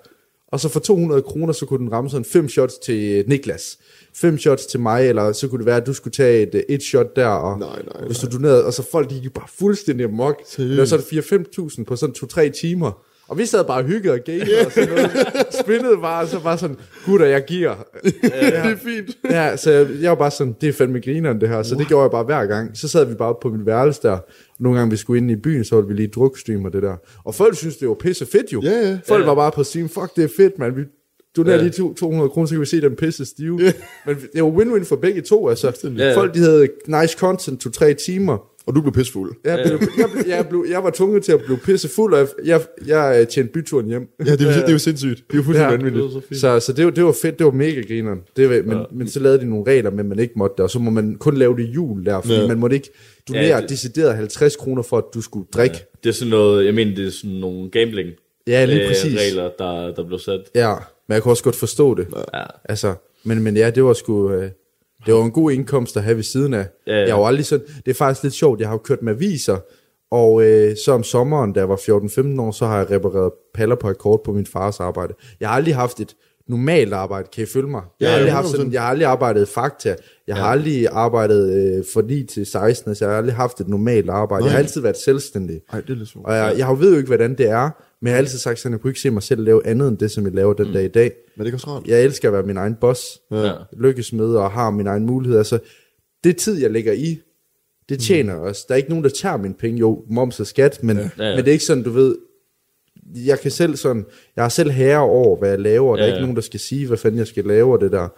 Og så for 200 kroner, så kunne den ramme sådan fem shots til øh, Niklas. Fem shots til mig, eller så kunne det være, at du skulle tage et, et shot der, og Nej, nej, hvis du donerede, og så folk de gik bare fuldstændig amok. Det var sådan 4-5.000 på sådan 2-3 timer. Og vi sad bare og hyggede og gamede og sådan noget. Spillede bare, og så bare sådan, gutter, jeg giver. det er fint. Ja, så jeg, jeg var bare sådan, det er fandme grineren det her, så det gjorde jeg bare hver gang. Så sad vi bare på mit værelse der, nogle gange vi skulle ind i byen, så ville vi lige drukstream og det der. Og folk synes det var pisse fedt jo. Ja, ja. Folk Ja. var bare på stream, fuck det er fedt, man. Vi donerer Ja. lige to- 200 kroner, så kan vi se dem pisse stive. Men det var win-win for begge to, altså. Ja, ja. Folk de havde nice content, to-tre timer. Og du blev pissfuld. Jeg, blev, jeg, blev, jeg, blev, jeg var tvunget til at blive pisse fuld, og jeg, jeg, jeg øh, tjente byturen hjem. Ja, det er, jo- det er jo sindssygt. Det er jo fuldstændig Ja. vanvittigt. Det var så. Så, så det, var, det var fedt, det var mega grineren. Det var, men, Ja. men så lavede de nogle regler med, at man ikke måtte det, og så må man kun lave det i jul der, fordi Ja. ja. man måtte ikke donere Ja, ja, det- decideret 50 kroner for, at du skulle drikke. Ja, Det er sådan noget, jeg mener, det er sådan nogle gambling ja lige øh, præcis. regler, der, der blev sat. Ja, men jeg kunne også godt forstå det. Ja. Altså, men, men ja, det var sgu... Øh, det var en god indkomst at have ved siden af. Ja, ja. Jeg var aldrig sådan... Det er faktisk lidt sjovt, jeg har jo kørt med aviser, og øh, så om sommeren, da jeg var 14-15 år, så har jeg repareret paller på et kort på min fars arbejde. Jeg har aldrig haft et normalt arbejde, kan I følge mig? Jeg, Ja, har, aldrig ja, haft sådan, 100%. jeg har aldrig arbejdet Fakta, jeg har aldrig arbejdet øh, for 9 til 16, så jeg har aldrig haft et normalt arbejde. Nej. Jeg har altid været selvstændig. Ej, det er lidt. Og jeg, jeg ved jo ikke, hvordan det er, men jeg har altid sagt sådan, at jeg kunne ikke se mig selv lave andet end det, som jeg laver den dag i dag. Men det er også rart. Jeg elsker at være min egen boss, Ja. lykkes med og har min egen mulighed. Altså, det tid, jeg lægger i, det tjener også. Der er ikke nogen, der tager mine penge. Jo, moms og skat, men, ja. Ja, ja. men det er ikke sådan, du ved, jeg kan selv sådan, jeg har selv herre over, hvad jeg laver, og der Ja, er ikke ja. nogen, der skal sige, hvad fanden jeg skal lave, og det der.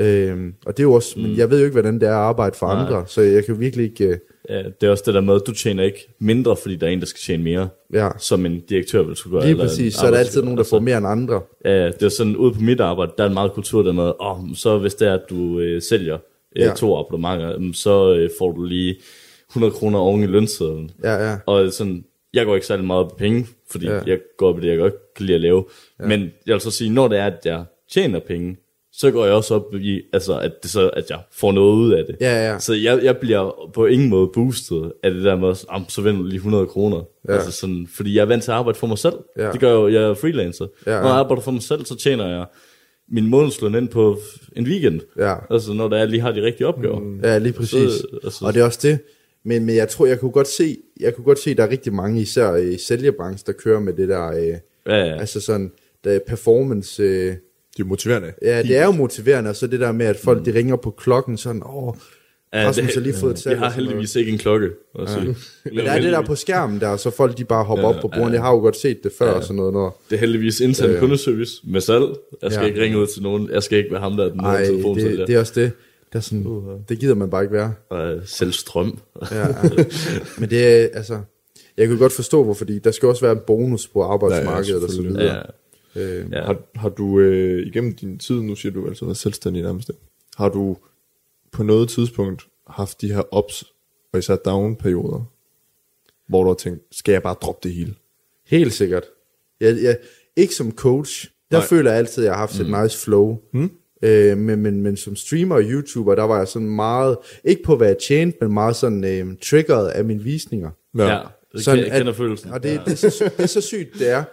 Øhm, og det er jo også, men jeg ved jo ikke, hvordan det er at arbejde for Nej. andre, så jeg kan virkelig ikke, øh, det er også det der med, at du tjener ikke mindre, fordi der er en, der skal tjene mere, ja, som en direktør vil skulle gøre. lige eller præcis, så er der altid nogen, der får mere end andre. Ja, det er sådan, ude på mit arbejde, der er en meget kultur der med, åh, oh, så hvis det er, at du øh, sælger øh, Ja. to abonnementer, så øh, får du lige 100 kroner oven i lønsedlen. Ja, ja. Og sådan, jeg går ikke særlig meget i penge, fordi ja. jeg går op i det, jeg godt kan lide at lave. Ja. Men jeg vil så sige, når det er, at jeg tjener penge, så går jeg også op i, altså, at, det så, at jeg får noget ud af det. Ja, ja. Så jeg, jeg bliver på ingen måde boostet af det der med, at "Am, så vinder du lige 100 kroner. Ja. Altså sådan, fordi jeg er vant til at arbejde for mig selv. Ja. Det gør jeg jo, jeg er freelancer. Ja, ja. Når jeg arbejder for mig selv, så tjener jeg min månedsløn ind på en weekend. Ja. Altså når der er, lige har de rigtige opgaver. Mm. Ja, lige præcis. Så, altså- og det er også det. Men, men jeg tror, jeg kunne godt se, jeg kunne godt se, at der er rigtig mange, især i sælgerbranchen, der kører med det der, øh, Ja, ja. altså sådan, der er performance, øh, Det er motiverende. ja, det er jo motiverende, og så det der med, at folk, de ringer på klokken, sådan, åh, Ja, Rasmus har lige fået et salg. Jeg har heldigvis ikke en klokke. Altså, Men der er det der på skærmen der, så folk de bare hopper ja, op på bordet. Jeg har jo godt set det før, og sådan noget. Når, Det er heldigvis intern Ja, ja, ja. kundeservice med salg. Jeg skal Ja. ja. ikke ringe ud til nogen. Jeg skal ikke være ham, der er den ej, telefon det, det er også det. Der er sådan, det gider man bare ikke være. Og selv strøm. Ja, ja. Men det er, altså, jeg kan godt forstå, hvorfor, fordi der skal også være en bonus på arbejdsmarkedet og så videre. Ja. Øh, Ja. Har, har du øh, igennem din tid, nu siger du altså været selvstændig nærmest, har du på noget tidspunkt haft de her ups og især down-perioder, hvor du har tænkt, skal jeg bare droppe det hele? Helt sikkert. Jeg, jeg, ikke som coach. Der Nej. føler jeg altid, at jeg har haft et nice flow. Mm. Øh, men, men, men som streamer og YouTuber, der var jeg sådan meget, ikke på hvad jeg tjente, men meget sådan øh, triggeret af mine visninger. Ja, ja Sådan, jeg kender at- følelsen. Og det, det, er så, det er så sygt, det er.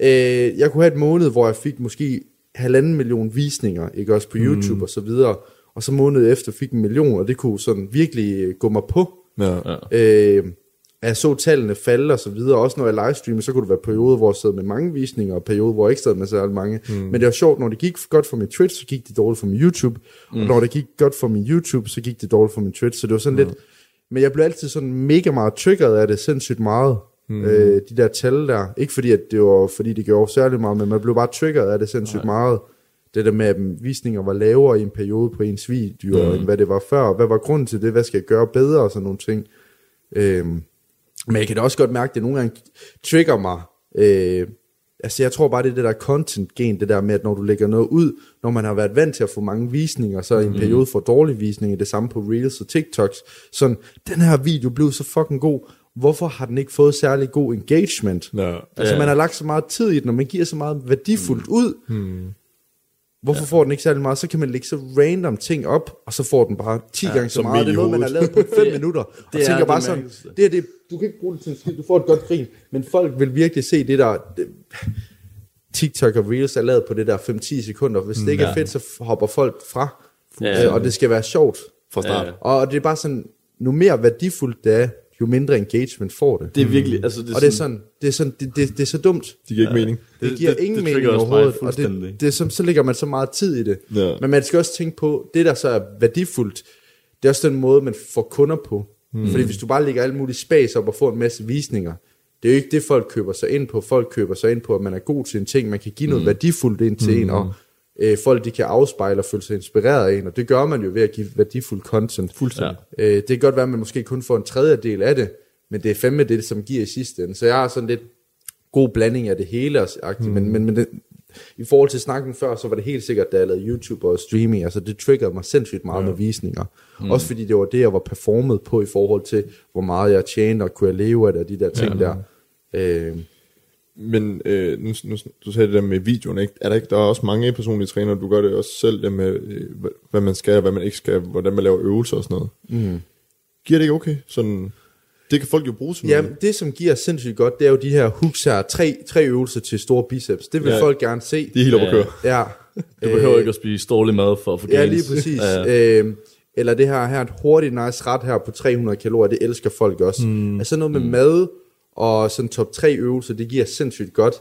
Øh, jeg kunne have et måned, hvor jeg fik måske halvanden million visninger, ikke også på YouTube mm. og så videre. Og så måned efter fik en million, og det kunne sådan virkelig øh, gå mig på. Ja. Øh, jeg så tallene falde og så videre. Også når jeg livestreamer, så kunne det være perioder, hvor jeg sad med mange visninger, og perioder, hvor jeg ikke sad med særlig mange. Mm. Men det var sjovt, når det gik godt for min Twitch, så gik det dårligt for min YouTube. Mm. Og når det gik godt for min YouTube, så gik det dårligt for min Twitch. Så det var sådan mm. lidt... Men jeg blev altid sådan mega meget triggeret af det, sindssygt meget. Mm. Øh, de der tal der. Ikke fordi, at det var fordi, det gjorde særlig meget, men man blev bare triggeret af det sindssygt Nej. meget. Det der med, at visninger var lavere i en periode på ens video, mm. end hvad det var før. Hvad var grunden til det? Hvad skal jeg gøre bedre? Og sådan nogle ting. Øhm, men jeg kan da også godt mærke, at det nogle gange trigger mig. Øh, altså jeg tror bare, det er det der content-gen, det der med, at når du lægger noget ud, når man har været vant til at få mange visninger, så i en periode får dårlige visninger, det samme på Reels og TikToks. Sådan, den her video blev så fucking god, hvorfor har den ikke fået særlig god engagement? Ja. Altså Ja. man har lagt så meget tid i den, og man giver så meget værdifuldt ud. Hvorfor får den ikke særlig meget? Så kan man lægge så random ting op, og så får den bare 10 gange så meget. Det er noget, man har lavet på 5 minutter. Og det er tænker det bare sådan, mærkeligste. det er det, du kan ikke bruge det til en skid, du får et godt grin, men folk vil virkelig se det der, det, TikTok og Reels er lavet på det der 5-10 sekunder. Hvis det ikke er Ja. fedt, så hopper folk fra. Ja. Øh, og det skal være sjovt. Fra start. Ja. Og det er bare sådan, nu mere værdifuldt det er, jo mindre engagement får det. Det er virkelig, altså det er, og det er sådan, det er, sådan, det, det, det er så dumt. Det giver ikke mening. Det, Det- giver det- ingen det mening også mig overhovedet, og det, det er som, så lægger man så meget tid i det. Ja. Men man skal også tænke på, det der så er værdifuldt, det er også den måde, man får kunder på. Mm. Fordi hvis du bare lægger alt muligt space op og får en masse visninger, det er jo ikke det, folk køber sig ind på. Folk køber sig ind på, at man er god til en ting, man kan give noget værdifuldt ind til mm. en, og øh, folk de kan afspejle og føle sig inspireret af en, og det gør man jo ved at give værdifuld content. Fuldstændig. Øh, det kan godt være, at man måske kun får en tredjedel af det, men det er fandme det, som giver i sidste ende. Så jeg har sådan lidt god blanding af det hele, mm. men, men, men det, i forhold til snakken før, så var det helt sikkert, da jeg lavede YouTube og streaming, altså det triggede mig sindssygt meget ja. med visninger. Mm. Også fordi det var det, jeg var performet på i forhold til, hvor meget jeg tjente, og kunne jeg leve af det, og de der ting ja. der. Øh, Men øh, nu, nu, du sagde det der med videoen, ikke? Er der ikke der er også mange personlige trænere, du gør det også selv, det med, øh, hva- hvad man skal, og hvad man ikke skal, hvordan man laver øvelser og sådan noget. Mm. Giver det ikke okay? Sådan, det kan folk jo bruge til ja, noget. det som giver sindssygt godt, det er jo de her hooks her, tre, tre øvelser til store biceps. Det vil Ja. ja. folk gerne se. De er helt oppe at Ja. køre. Ja. Du behøver ikke at spise dårlig mad for at få Ja, gains. lige præcis. Ja, Ja. Øh, eller det her, her et hurtigt nice ret her på 300 kalorier, det elsker folk også. Mm. Altså noget med mm. mad og sådan top 3 øvelser, det giver sindssygt godt.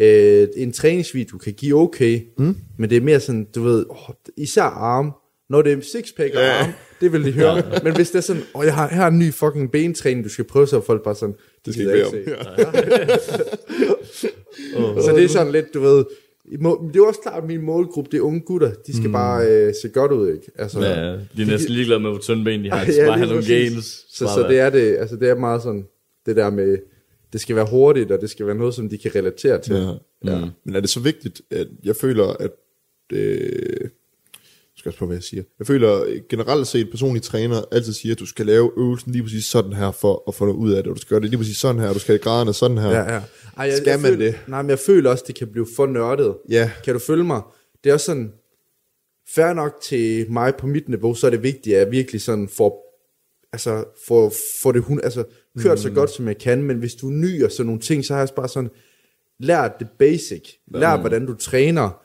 Øh, en træningsvideo kan give okay, mm. men det er mere sådan, du ved, åh, især arm, når det er sixpack og arm, det vil de høre. Men hvis det er sådan, åh, jeg har, her er en ny fucking bentræning, du skal prøve, så er folk bare sådan, Det skal ikke se. Så det er sådan lidt, du ved, må- det er også klart, at min målgruppe, det er unge gutter, de skal mm. bare øh, se godt ud, ikke? Altså, Ja, de er næsten ligeglade med, hvor tynde ben de har. De Ja, bare have nogle gains. Så, så det er det, altså det er meget sådan, det der med, det skal være hurtigt, og det skal være noget, som de kan relatere til. Ja. Ja. Men er det så vigtigt, at jeg føler, at øh, skal også på, hvad jeg siger. Jeg føler generelt set, personlige træner altid siger, at du skal lave øvelsen lige præcis sådan her, for at få noget ud af det, og du skal gøre det lige præcis sådan her, og du skal have graderne sådan her. Ja, ja. Ej, jeg, Skal jeg man føler, det? Nej, men jeg føler også, det kan blive for nørdet. Ja. Kan du følge mig? Det er også sådan, fair nok til mig på mit niveau, så er det vigtigt, at jeg virkelig sådan får, altså, får, får det hun, altså, kørt mm. så godt, som jeg kan, men hvis du er ny og sådan nogle ting, så har jeg bare sådan, lær det basic. Lær, hvordan du træner.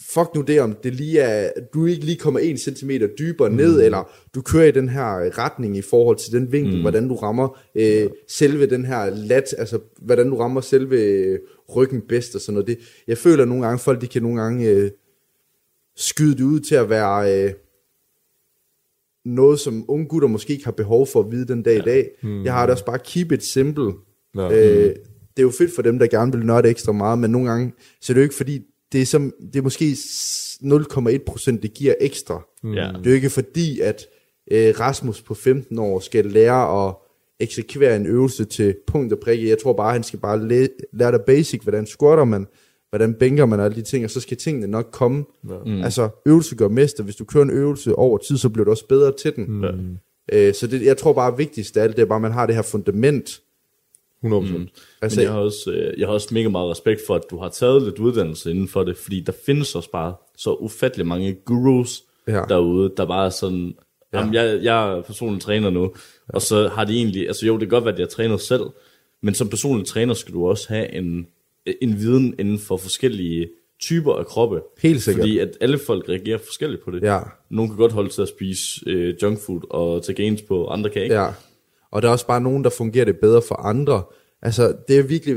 Fuck nu det, om det lige er, du ikke lige kommer en centimeter dybere mm. ned, eller du kører i den her retning i forhold til den vinkel, mm. hvordan du rammer øh, selve den her lat, altså hvordan du rammer selve øh, ryggen bedst og sådan noget. Det, jeg føler nogle gange, folk de kan nogle gange øh, skyde det ud til at være øh, noget, som unge gutter måske ikke har behov for at vide den dag ja. i dag. Mm. Jeg har det også bare, keep it simple. Ja. Øh, det er jo fedt for dem, der gerne vil nørde ekstra meget, men nogle gange, så er det jo ikke fordi, det er, som, det er måske s- 0,1 procent, det giver ekstra. Ja. Det er jo ikke fordi, at øh, Rasmus på 15 år skal lære at eksekvere en øvelse til punkt og prikke. Jeg tror bare, han skal bare læ- lære dig basic, hvordan squatter man, hvordan bænker man og alle de ting, og så skal tingene nok komme. Ja. Mm. Altså, øvelse gør mester. Hvis du kører en øvelse over tid, så bliver du også bedre til den. Mm. Øh, så det, jeg tror bare, vigtigst af alt, det er bare, at man har det her fundament. 100%. Mm. Altså, Men jeg har, også, øh, jeg har også mega meget respekt for, at du har taget lidt uddannelse inden for det, fordi der findes også bare så ufattelig mange gurus Ja. derude, der bare er sådan, ja. jamen, jeg, jeg er personlig træner nu, ja. og så har de egentlig, altså jo, det kan godt være, at jeg har trænet selv, men som personlig træner skal du også have en, en viden inden for forskellige typer af kroppe. Helt sikkert. Fordi at alle folk reagerer forskelligt på det. Ja. Nogle kan godt holde til at spise øh, junkfood og tage gains på, andre kan ikke. Ja, og der er også bare nogen, der fungerer det bedre for andre. Altså, det er virkelig,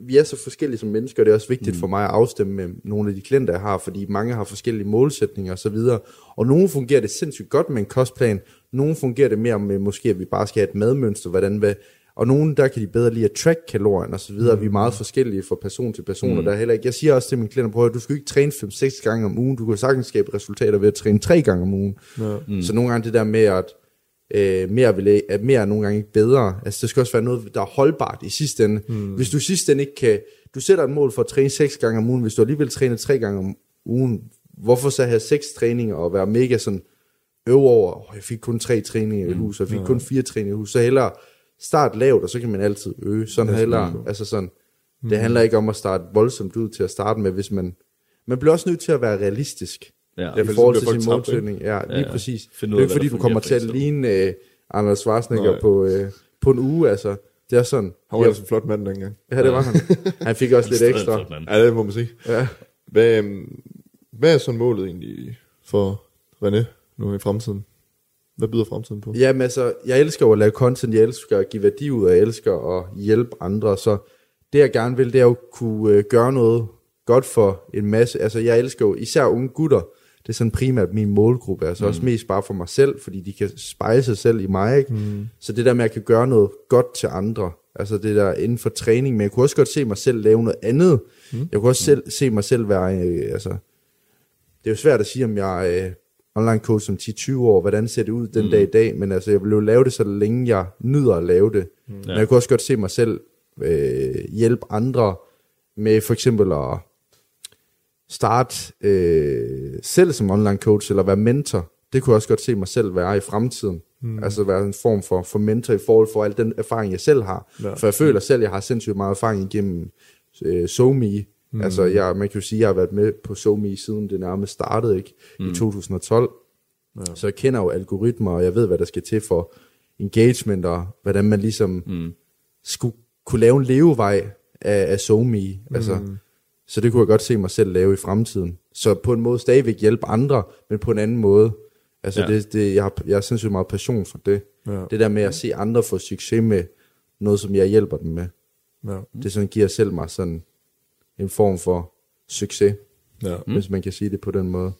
vi er så forskellige som mennesker, og det er også vigtigt mm. for mig at afstemme med nogle af de klienter, jeg har, fordi mange har forskellige målsætninger osv., og, og nogle fungerer det sindssygt godt med en kostplan, nogle fungerer det mere med måske, at vi bare skal have et madmønster, hvordan hvad, og nogle, der kan de bedre lide at track kalorien og så videre. Mm. Vi er meget forskellige fra person til person, mm. og der er heller ikke, jeg siger også til mine klienter, prøv at du skal ikke træne 5-6 gange om ugen, du kan sagtens skabe resultater ved at træne 3 gange om ugen. Ja. Mm. Så nogle gange det der med, at øh, mere, vil, at mere er nogle gange ikke bedre. Altså det skal også være noget, der er holdbart i sidste ende. Mm. Hvis du i sidste ende ikke kan, du sætter et mål for at træne 6 gange om ugen, hvis du alligevel træner 3 gange om ugen, hvorfor så have 6 træninger og være mega sådan øve over, oh, jeg fik kun 3 træninger i hus, og jeg fik kun 4 træninger i hus, så hellere start lavt, og så kan man altid øge. Sådan hellere, altså sådan, det handler ikke om at starte voldsomt ud til at starte med, hvis man, man bliver også nødt til at være realistisk Ja. i forhold til sin målsætning. Ja, lige Ja, ja. præcis. Find Det er ikke fordi, du kommer til at ligne uh, Arnold Schwarzenegger på, uh, på en uge, altså. Det er sådan. Han var altså en flot mand dengang. ja, det var han. Han fik også lidt ekstra. Ja, det må man sige. Ja. Hvad, øhm, hvad er sådan målet egentlig for René nu i fremtiden? Hvad byder fremtiden på? Jamen altså, jeg elsker jo at lave content, jeg elsker at give værdi ud, og jeg elsker at hjælpe andre, så det jeg gerne vil, det er jo at kunne øh, gøre noget godt for en masse, altså jeg elsker jo især unge gutter, det er sådan primært min målgruppe, altså mm. også mest bare for mig selv, fordi de kan spejle sig selv i mig, ikke? Mm. Så det der med, at jeg kan gøre noget godt til andre, altså det der inden for træning, men jeg kunne også godt se mig selv lave noget andet. Mm. Jeg kunne også selv, se mig selv være, øh, altså, det er jo svært at sige, om jeg øh, online coach som 10-20 år, hvordan ser det ud den mm. dag i dag, men altså, jeg vil jo lave det, så længe jeg nyder at lave det. Mm. Men jeg kunne også godt se mig selv øh, hjælpe andre med for eksempel at starte øh, selv som online coach, eller være mentor. Det kunne jeg også godt se mig selv være i fremtiden. Mm. Altså være en form for, for mentor i forhold for al den erfaring, jeg selv har. Ja. For jeg føler selv, at jeg har sindssygt meget erfaring igennem øh, SoMe. Mm. Altså jeg, man kan jo sige, at jeg har været med på SoMe siden det nærmest startede ikke mm. i 2012. Ja. Så jeg kender jo algoritmer, og jeg ved, hvad der skal til for engagement, og hvordan man ligesom mm. skulle kunne lave en levevej af, af SoMe. Altså, Så det kunne jeg godt se mig selv lave i fremtiden. Så på en måde stadigvæk hjælpe andre, men på en anden måde. Altså ja. det, det, jeg, har, jeg har sindssygt meget passion for det. Ja. Det der med at se andre få succes med noget, som jeg hjælper dem med. Ja. Det sådan giver selv mig sådan en form for succes, ja. mm. hvis man kan sige det på den måde.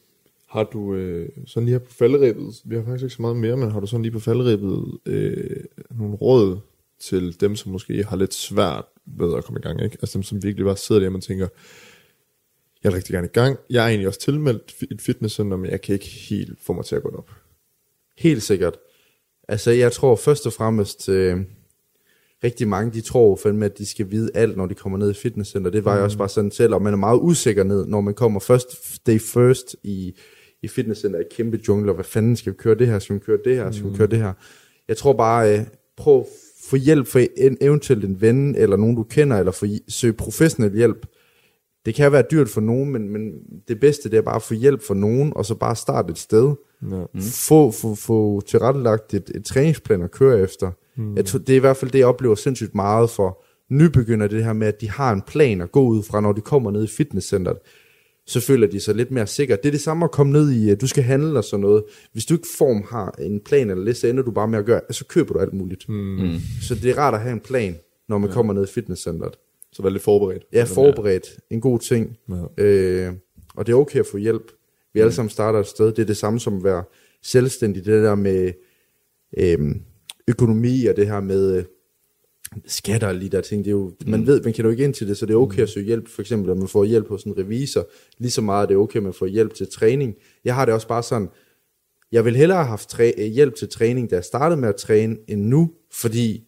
Har du øh, sådan lige her på falderæbet, vi har faktisk ikke så meget mere, men har du sådan lige på falderæbet øh, nogle råd til dem, som måske har lidt svært ved at komme i gang, ikke? Altså dem, som virkelig bare sidder der, og tænker, jeg er rigtig gerne i gang. Jeg er egentlig også tilmeldt et fitnesscenter, men jeg kan ikke helt få mig til at gå op. Helt sikkert. Altså, jeg tror først og fremmest, øh, rigtig mange, de tror fandme, at de skal vide alt, når de kommer ned i fitnesscenter. Det var mm. jeg også bare sådan selv, og man er meget usikker ned, når man kommer først day first i, i fitnesscenter i kæmpe jungler. Hvad fanden skal vi køre det her? Skal vi køre det her? Skal vi køre det her? Jeg tror bare, øh, prøv at få hjælp fra en, eventuelt en ven, eller nogen du kender, eller få, søg professionel hjælp. Det kan være dyrt for nogen, men, men det bedste det er bare at få hjælp fra nogen, og så bare starte et sted. Ja. Mm. Få, få, få tilrettelagt et, et træningsplan at køre efter. Mm. Jeg tror, det er i hvert fald det, jeg oplever sindssygt meget for nybegynder, det her med, at de har en plan at gå ud fra, når de kommer ned i fitnesscenteret. Så føler de sig lidt mere sikre. Det er det samme at komme ned i, at du skal handle og sådan noget. Hvis du ikke form har en plan eller liste, ender du bare med at gøre, så køber du alt muligt. Mm. Så det er rart at have en plan, når man ja. kommer ned i fitnesscenteret. Så vær lidt forberedt. Ja, forberedt. En god ting. Ja. Øh, og det er okay at få hjælp. Vi alle sammen starter et sted. Det er det samme som at være selvstændig. Det der med øh, økonomi og det her med øh, skatter og lige der ting. Det er jo, man ved, man kan jo ikke ind til det, så det er okay at søge hjælp. For eksempel, at man får hjælp hos en revisor. Lige så meget er det okay, at man får hjælp til træning. Jeg har det også bare sådan, jeg vil hellere have haft træ, hjælp til træning, da jeg startede med at træne, end nu, fordi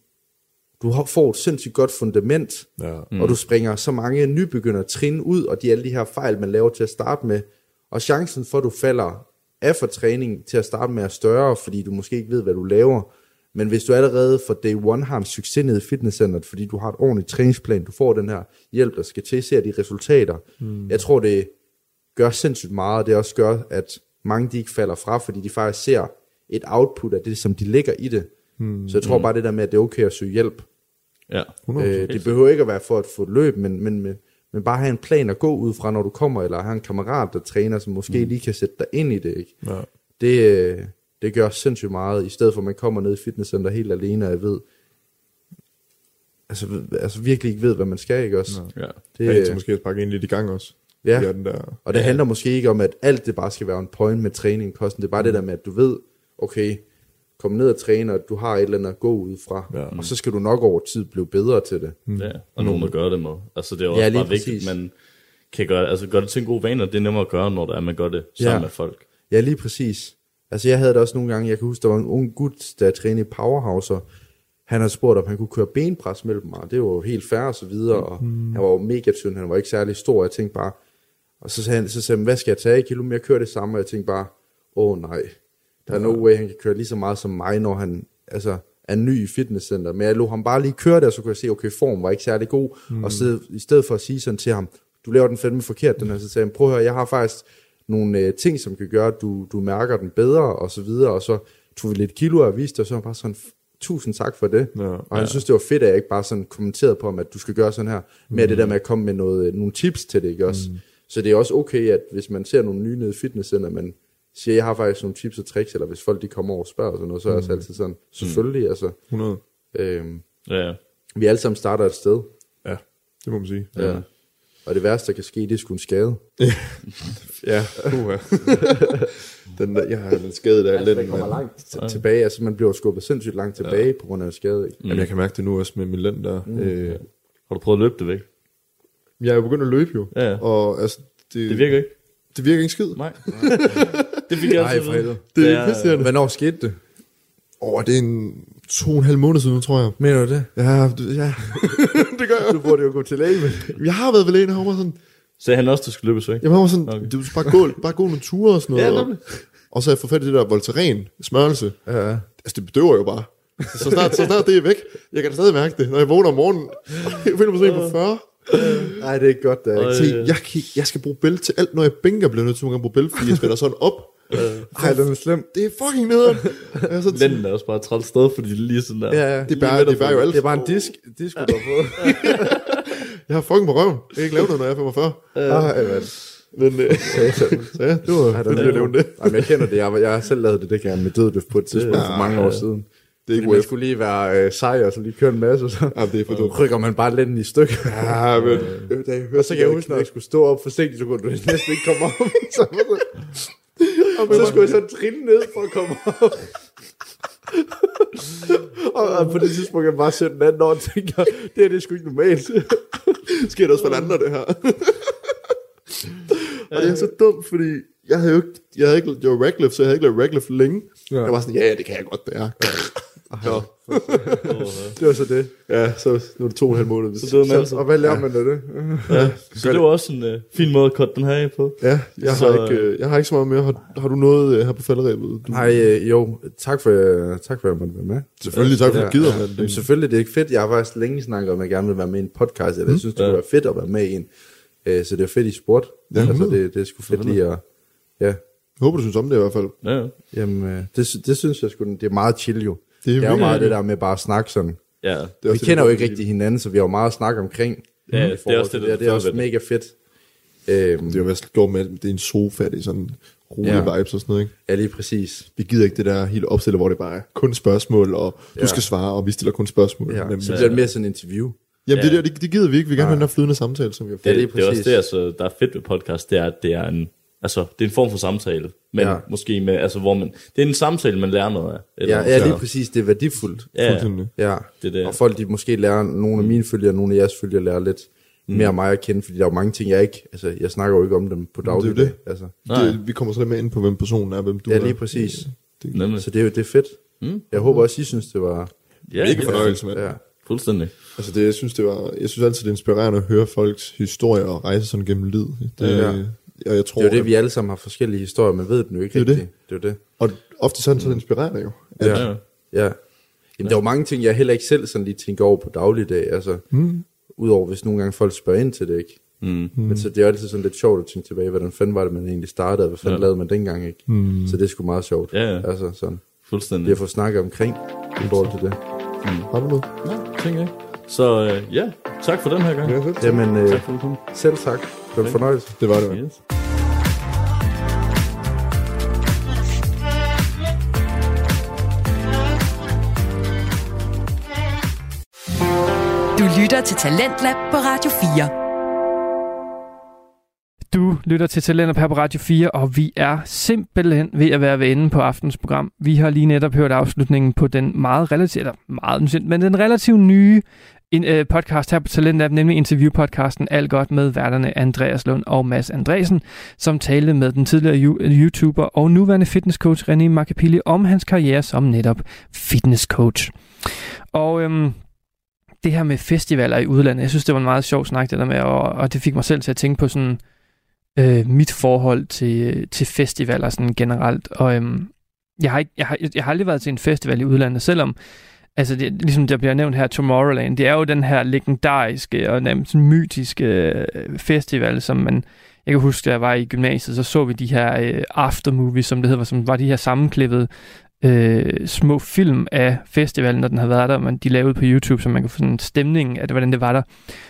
du har- får et sindssygt godt fundament, Ja. mm. og du springer så mange nybegynder trin ud, og de alle de her fejl, man laver til at starte med. Og chancen for, at du falder af for træning til at starte med er større, fordi du måske ikke ved, hvad du laver. Men hvis du allerede fra day one har en succes nede i fitnesscenteret, fordi du har et ordentligt træningsplan, du får den her hjælp, der skal til, ser de resultater. Mm. Jeg tror, det gør sindssygt meget, det også gør, at mange de ikke falder fra, fordi de faktisk ser et output af det, som de lægger i det. Mm. Så jeg tror bare det der med, at det er okay at søge hjælp. Ja. Øh, det behøver ikke at være for at få et løb, men, men, men, men bare have en plan at gå ud fra, når du kommer, eller have en kammerat, der træner, som måske mm. lige kan sætte dig ind i det. Ikke? Ja. Det, øh, det gør sindssygt meget, i stedet for at man kommer ned i fitnesscenter helt alene, og jeg ved, altså, altså virkelig ikke ved, hvad man skal, ikke også? Ja. Det er Det, til måske at sparke en lidt i gang også. Ja. Ja. den der. Og det handler måske ikke om, at alt det bare skal være en point med træning, kosten. Det er bare det der med, at du ved, okay, kom ned og træne, og du har et eller andet at gå ud fra. Ja. Og så skal du nok over tid blive bedre til det. ja. Og nogen, der gør det med. Altså, det er jo også Ja, ja, bare vigtigt, præcis. man kan gøre, altså, gøre det til en god vane, og det er nemmere at gøre, når der er, man gør det sammen Ja. med folk. Ja, lige præcis. Altså jeg havde det også nogle gange, jeg kan huske, der var en ung gut, der trænede i Powerhouse, og han havde spurgt, om han kunne køre benpres mellem mig, og det var jo helt fair og så videre, og han var jo mega tynd, han var ikke særlig stor, og jeg tænkte bare, og så sagde han, så sagde han, hvad skal jeg tage i kilo, men jeg kører det samme, og jeg tænkte bare, åh oh, nej, der er no way, han kan køre lige så meget som mig, når han altså, er ny i fitnesscenter, men jeg lå ham bare lige køre der, så kunne jeg se, okay, form var ikke særlig god, mm. og så, i stedet for at sige sådan til ham, du laver den fandme forkert, den her, så sagde han, prøv at høre, jeg har faktisk nogle øh, ting, som kan gøre, at du, du mærker den bedre, og så videre, og så tog vi lidt kilo og viste, og så var bare sådan, tusind tak for det. Ja, og han ja. synes, det var fedt, at jeg ikke bare sådan kommenterede på ham, at du skal gøre sådan her, med det der med at komme med noget, øh, nogle tips til det, ikke også? Mm. Så det er også okay, at hvis man ser nogle nye nede i fitnesscenter, man siger, jeg har faktisk nogle tips og tricks, eller hvis folk de kommer over og spørger og sådan noget, så er jeg også altid sådan, selvfølgelig, altså, 100. øhm, Ja, ja. vi alle sammen starter et sted, Ja, det må man sige. ja. Og det værste, der kan ske, det er sgu en skade. Ja, uha. den der, jeg har lidt skadet af Altså, den. man kommer langt tilbage, altså man bliver skubbet sindssygt langt tilbage ja. på grund af en skade, ikke? Jamen, jeg kan mærke det nu også med min lænd der. Mm. Øh, Har du prøvet at løbe det væk? jeg er jo begyndt at løbe jo. Ja, ja. Og altså, det, Det virker ikke. det virker ikke skid. Nej. det fik jeg Nej, altid for vide. helvede. Det Det er pisserende. Hvornår skete det? Åh, oh, det er en to og en halv måned siden, tror jeg. Mener du det? Ja, det, ja. det gør jeg. Du burde jo gå til læge med det. Jeg har været ved lægen, og han var sådan, Sagde han også, du skulle løbes væk? jeg var sådan, Okay. du skal bare gå, bare gå nogle ture og sådan noget. Ja, og, nemlig. og så har jeg fået fat i det der Voltaren smørelse. Ja. Altså, det bedøver jo bare. Så, så, snart, så snart det er væk, jeg kan da stadig mærke det, når jeg vågner om morgenen. Jeg føler mig sådan en på 40. Nej, det er ikke godt, det ikke. Se, jeg, kan, jeg skal bruge bælte til alt, når jeg bænker, bliver jeg nødt til at bruge bælte, fordi jeg spænder sådan op. Ej, den er slem. Det er fucking nederen. Er sådan, Lænden er også bare et træls sted, fordi det er lige sådan der. Ja, ja. det bærer, det bærer jo alt. Det er bare en disk, disk du har fået. Jeg har fucking på røven. Jeg kan ikke lave noget, når jeg er 45. Ej, mand. Men øh, så ja, det var Ej, fedt, den at jeg nævnte det. Ej, men jeg kender det. Jeg, jeg har selv lavet det, det jeg med døddøft på et tidspunkt for mange år siden. Det er ikke man skulle lige være øh, sej, og så lige køre en masse, og så Ja, det er for dumt. rykker man bare lænden i stykker. Ja, men øh, da jeg hørte Og så kan jeg huske, når jeg skulle stå op forsigtigt, så kunne du næsten ikke komme op. så, så, så skulle jeg så trille ned for at komme op. og, og, på det tidspunkt, jeg bare 17 18 år, og tænker, det her det er sgu ikke normalt. sker det også for andre, det her. og det er så dumt, fordi jeg havde jo ikke, jeg havde ikke, jeg var racklift, så jeg havde ikke lavet racklift længe. Ja. Jeg var sådan, ja, ja, det kan jeg godt, det er. Nå, Det var så det. ja, så nu er det to og en halv måned. Så døde man altså. Og hvad lærer man af det? Ja, Så det var også en uh, fin måde at cutte den her af på. ja jeg, Så- har ikke, øh, jeg har ikke så meget mere. Har, har du noget øh, her på falderæbet? Du, Nej, øh, jo, tak for, øh, tak for, at jeg måtte være med. Selvfølgelig, tak for at du gider, mand. Jamen, selvfølgelig, det er ikke fedt. Jeg har faktisk længe snakket om, at jeg gerne vil være med i en podcast, jeg synes, det Ja. kunne være fedt at være med i en. Øh, så det er fedt, I spurgt. Ja, altså, det, det er sgu fedt lige at... Ja, Jeg håber, du synes om det i hvert fald. Ja, ja. jamen, øh, det, det synes jeg sgu, det er meget chill jo. Det er Det er jo meget det der med bare at snakke sådan. ja. Det Vi det, kender det jo ikke rigtig hinanden, så vi har jo meget at snakke omkring. Ja, det er også det, der det, det er også mega fedt. Øhm, Det er jo hvad gjort med, at det er en sofa, det er sådan rolige Ja. vibes og sådan noget, ikke? ja, lige præcis. Vi gider ikke det der hele opstillet, hvor det bare er kun spørgsmål, og du Ja. skal svare, og vi stiller kun spørgsmål. Ja, Jamen, så bliver det mere sådan en interview. Jamen, det, Ja. der, det, det gider vi ikke. Vi vil gerne have den der flydende samtale, som vi har fået. Ja, Det, lige det, det er også præcis. det, altså, der er fedt ved podcast, det er, at det er en, altså, det er en form for samtale, men Ja. ja. måske med, altså, hvor man, det er en samtale, man lærer noget af. Eller, Ja, ja, lige præcis. Det er værdifuldt. ja, ja, Fuldstændig. Ja, det er det. og folk de måske lærer, nogle af mine følgere, nogle af jeres følgere lærer lidt mm. mere af mig at kende, fordi der er jo mange ting, jeg ikke, altså jeg snakker jo ikke om dem på det er det. Altså. Nej. Det, vi kommer så lidt mere ind på, hvem personen er, hvem du Ja, er. lige præcis. Det, Nemlig. Så det er jo det er fedt. Mm. Jeg håber også, I synes, det var... Ja, ikke ja, fornøjelse, mand. Ja. Fuldstændig. Altså det, jeg synes, det var, jeg synes altid, det er inspirerende at høre folks historier og rejse sådan gennem lyd. Det, Ja. Ja. Og jeg tror, Det er jo det, vi alle sammen har forskellige historier, men ved den jo ikke Det er rigtigt. Det er jo det. Og ofte sådan, så er det inspirerende jo. Ja. Ja. ja. Ja. Jamen, der er jo mange ting, jeg heller ikke selv sådan lige tænker over på dagligdag. Altså, Mm. udover hvis nogle gange folk spørger ind til det, ikke? Mm. Mm. Men så det er jo altid sådan lidt sjovt at tænke tilbage, hvordan fanden var det, man egentlig startede, og hvad fanden ja. Ja. lavede man dengang, ikke? Mm. Så det er sgu meget sjovt. Ja, ja. Altså sådan, Fuldstændig. det at få snakket omkring i forhold til det. Har du noget? Nej, tænker jeg ikke. Så øh, ja, tak for den her gang. Ja. Jamen, øh, Tak for selv tak. Det var en fornøjelse. Det var det. mand. Yes. Du lytter til Talentlab på Radio 4. Du lytter til Talenter her på Radio 4, og vi er simpelthen ved at være ved enden på aftens program. Vi har lige netop hørt afslutningen på den meget relativt, eller meget, men den relativt nye en, øh, podcast her på Talentlab, nemlig interviewpodcasten Alt Godt med værterne Andreas Lund og Mads Andresen, som talte med den tidligere øh, YouTuber og nuværende fitnesscoach René Macapilli om hans karriere som netop fitnesscoach. Og øhm, det her med festivaler i udlandet, jeg synes, det var en meget sjov snak, det der med, og, og det fik mig selv til at tænke på sådan, øh, mit forhold til, øh, til festivaler sådan generelt. Og øhm, jeg, har ikke, jeg, har, jeg har aldrig været til en festival i udlandet, selvom altså det, ligesom der bliver nævnt her, Tomorrowland, det er jo den her legendariske og nærmest mytiske øh, festival, som man, jeg kan huske, da jeg var i gymnasiet, så så vi de her øh, aftermovies, som det hedder, som var de her sammenklippede øh, små film af festivalen, når den havde været der, men de lavede på YouTube, så man kan få sådan en stemning af, hvordan det var der.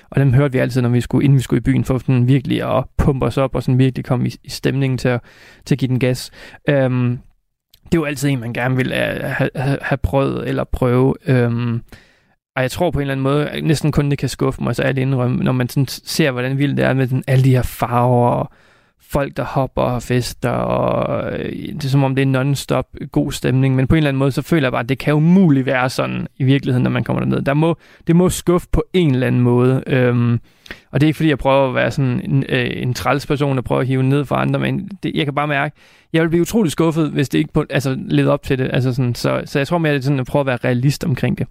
Og dem hørte vi altid, når vi skulle, inden vi skulle i byen, for sådan virkelig at pumpe os op, og sådan virkelig komme i, i stemningen til at, til at give den gas. Øhm, det er jo altid en, man gerne vil øh, have, have, have prøvet eller prøve. Øhm, og jeg tror på en eller anden måde, at næsten kun det kan skuffe mig, så er det indrømme, når man sådan ser, hvordan vildt det er med den, alle de her farver og folk, der hopper og fester, og øh, det er som om det er non-stop god stemning, men på en eller anden måde, så føler jeg bare, at det kan umuligt være sådan i virkeligheden, når man kommer derned. Der må, det må skuffe på en eller anden måde, øhm, og det er ikke fordi, jeg prøver at være sådan en, øh, en træls person, der prøver at hive ned for andre, men det, jeg kan bare mærke, jeg vil blive utrolig skuffet, hvis det ikke på, altså, leder op til det. Altså sådan, så, så jeg tror mere, at det er sådan at prøve at være realist omkring det.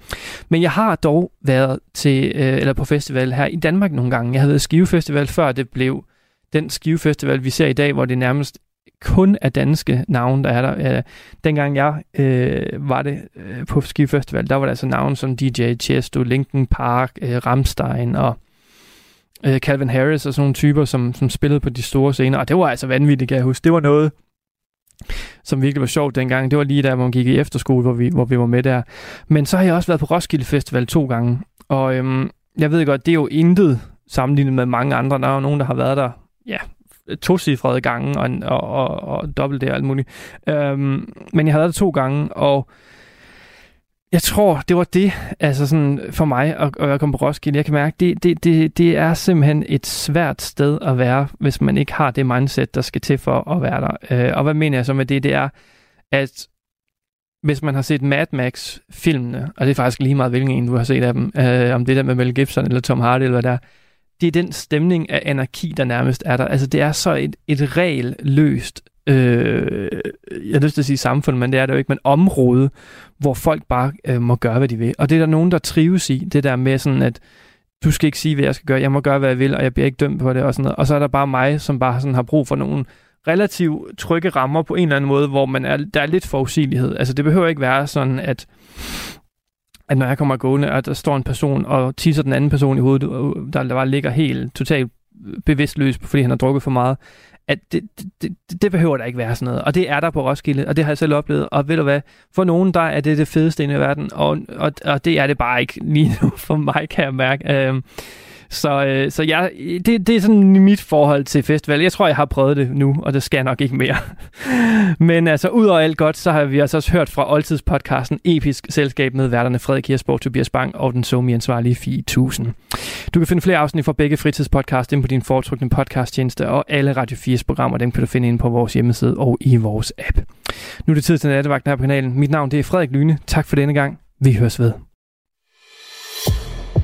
Men jeg har dog været til, øh, eller på festival her i Danmark nogle gange. Jeg havde været Skive Festival, før det blev den Skive Festival, vi ser i dag, hvor det nærmest kun er danske navne, der er der. Øh, dengang jeg øh, var det øh, på Skive Festival, der var der altså navne som DJ Chesto, Linkin Park, øh, Ramstein og øh, Calvin Harris og sådan nogle typer, som, som spillede på de store scener. Og det var altså vanvittigt, kan jeg huske. Det var noget, som virkelig var sjovt dengang. Det var lige der, hvor man gik i efterskole, hvor vi, hvor vi var med der. Men så har jeg også været på Roskilde Festival to gange. Og øhm, jeg ved godt, det er jo intet sammenlignet med mange andre. Der er jo nogen, der har været der, ja, tocifrede gange og, og, og, og dobbelt det og alt muligt. Øhm, men jeg har været der to gange, og jeg tror, det var det, altså sådan for mig at, at komme på Roskilde. Jeg kan mærke, det, det, det, det er simpelthen et svært sted at være, hvis man ikke har det mindset, der skal til for at være der. Øh, og hvad mener jeg så med det? Det er, at hvis man har set Mad Max-filmene, og det er faktisk lige meget, hvilken en du har set af dem, øh, om det der med Mel Gibson eller Tom Hardy eller hvad der er, det er den stemning af anarki, der nærmest er der. Altså, det er så et, et regelløst øh, jeg har lyst til at sige samfund, men det er det jo ikke, men område, hvor folk bare øh, må gøre, hvad de vil. Og det er der nogen, der trives i, det der med sådan, at du skal ikke sige, hvad jeg skal gøre, jeg må gøre, hvad jeg vil, og jeg bliver ikke dømt på det, og sådan noget. Og så er der bare mig, som bare sådan har brug for nogen relativt trygge rammer på en eller anden måde, hvor man er, der er lidt forudsigelighed. Altså det behøver ikke være sådan, at at når jeg kommer gående, at der står en person og tisser den anden person i hovedet, der, der bare ligger helt totalt bevidstløs, fordi han har drukket for meget, at det, det, det, det behøver der ikke være sådan noget. Og det er der på Roskilde, og det har jeg selv oplevet. Og ved du hvad, for nogen der er det det fedeste i verden, og, og, og det er det bare ikke lige nu for mig, kan jeg mærke. Øhm, så, øh, så jeg, det, det er sådan mit forhold til festival. Jeg tror, jeg har prøvet det nu, og det skal jeg nok ikke mere. Men altså, ud over alt godt, så har vi altså også hørt fra Oldtidspodcasten Episk Selskab med værterne Frederik Hirsborg, Tobias Bang og den somi ansvarlige Fie 1000. Du kan finde flere afsnit fra begge fritidspodcast ind på din foretrukne podcasttjeneste, og alle Radio 4's programmer, dem kan du finde ind på vores hjemmeside og i vores app. Nu er det tid til nattevagten her på kanalen. Mit navn det er Frederik Lyne. Tak for denne gang. Vi høres ved.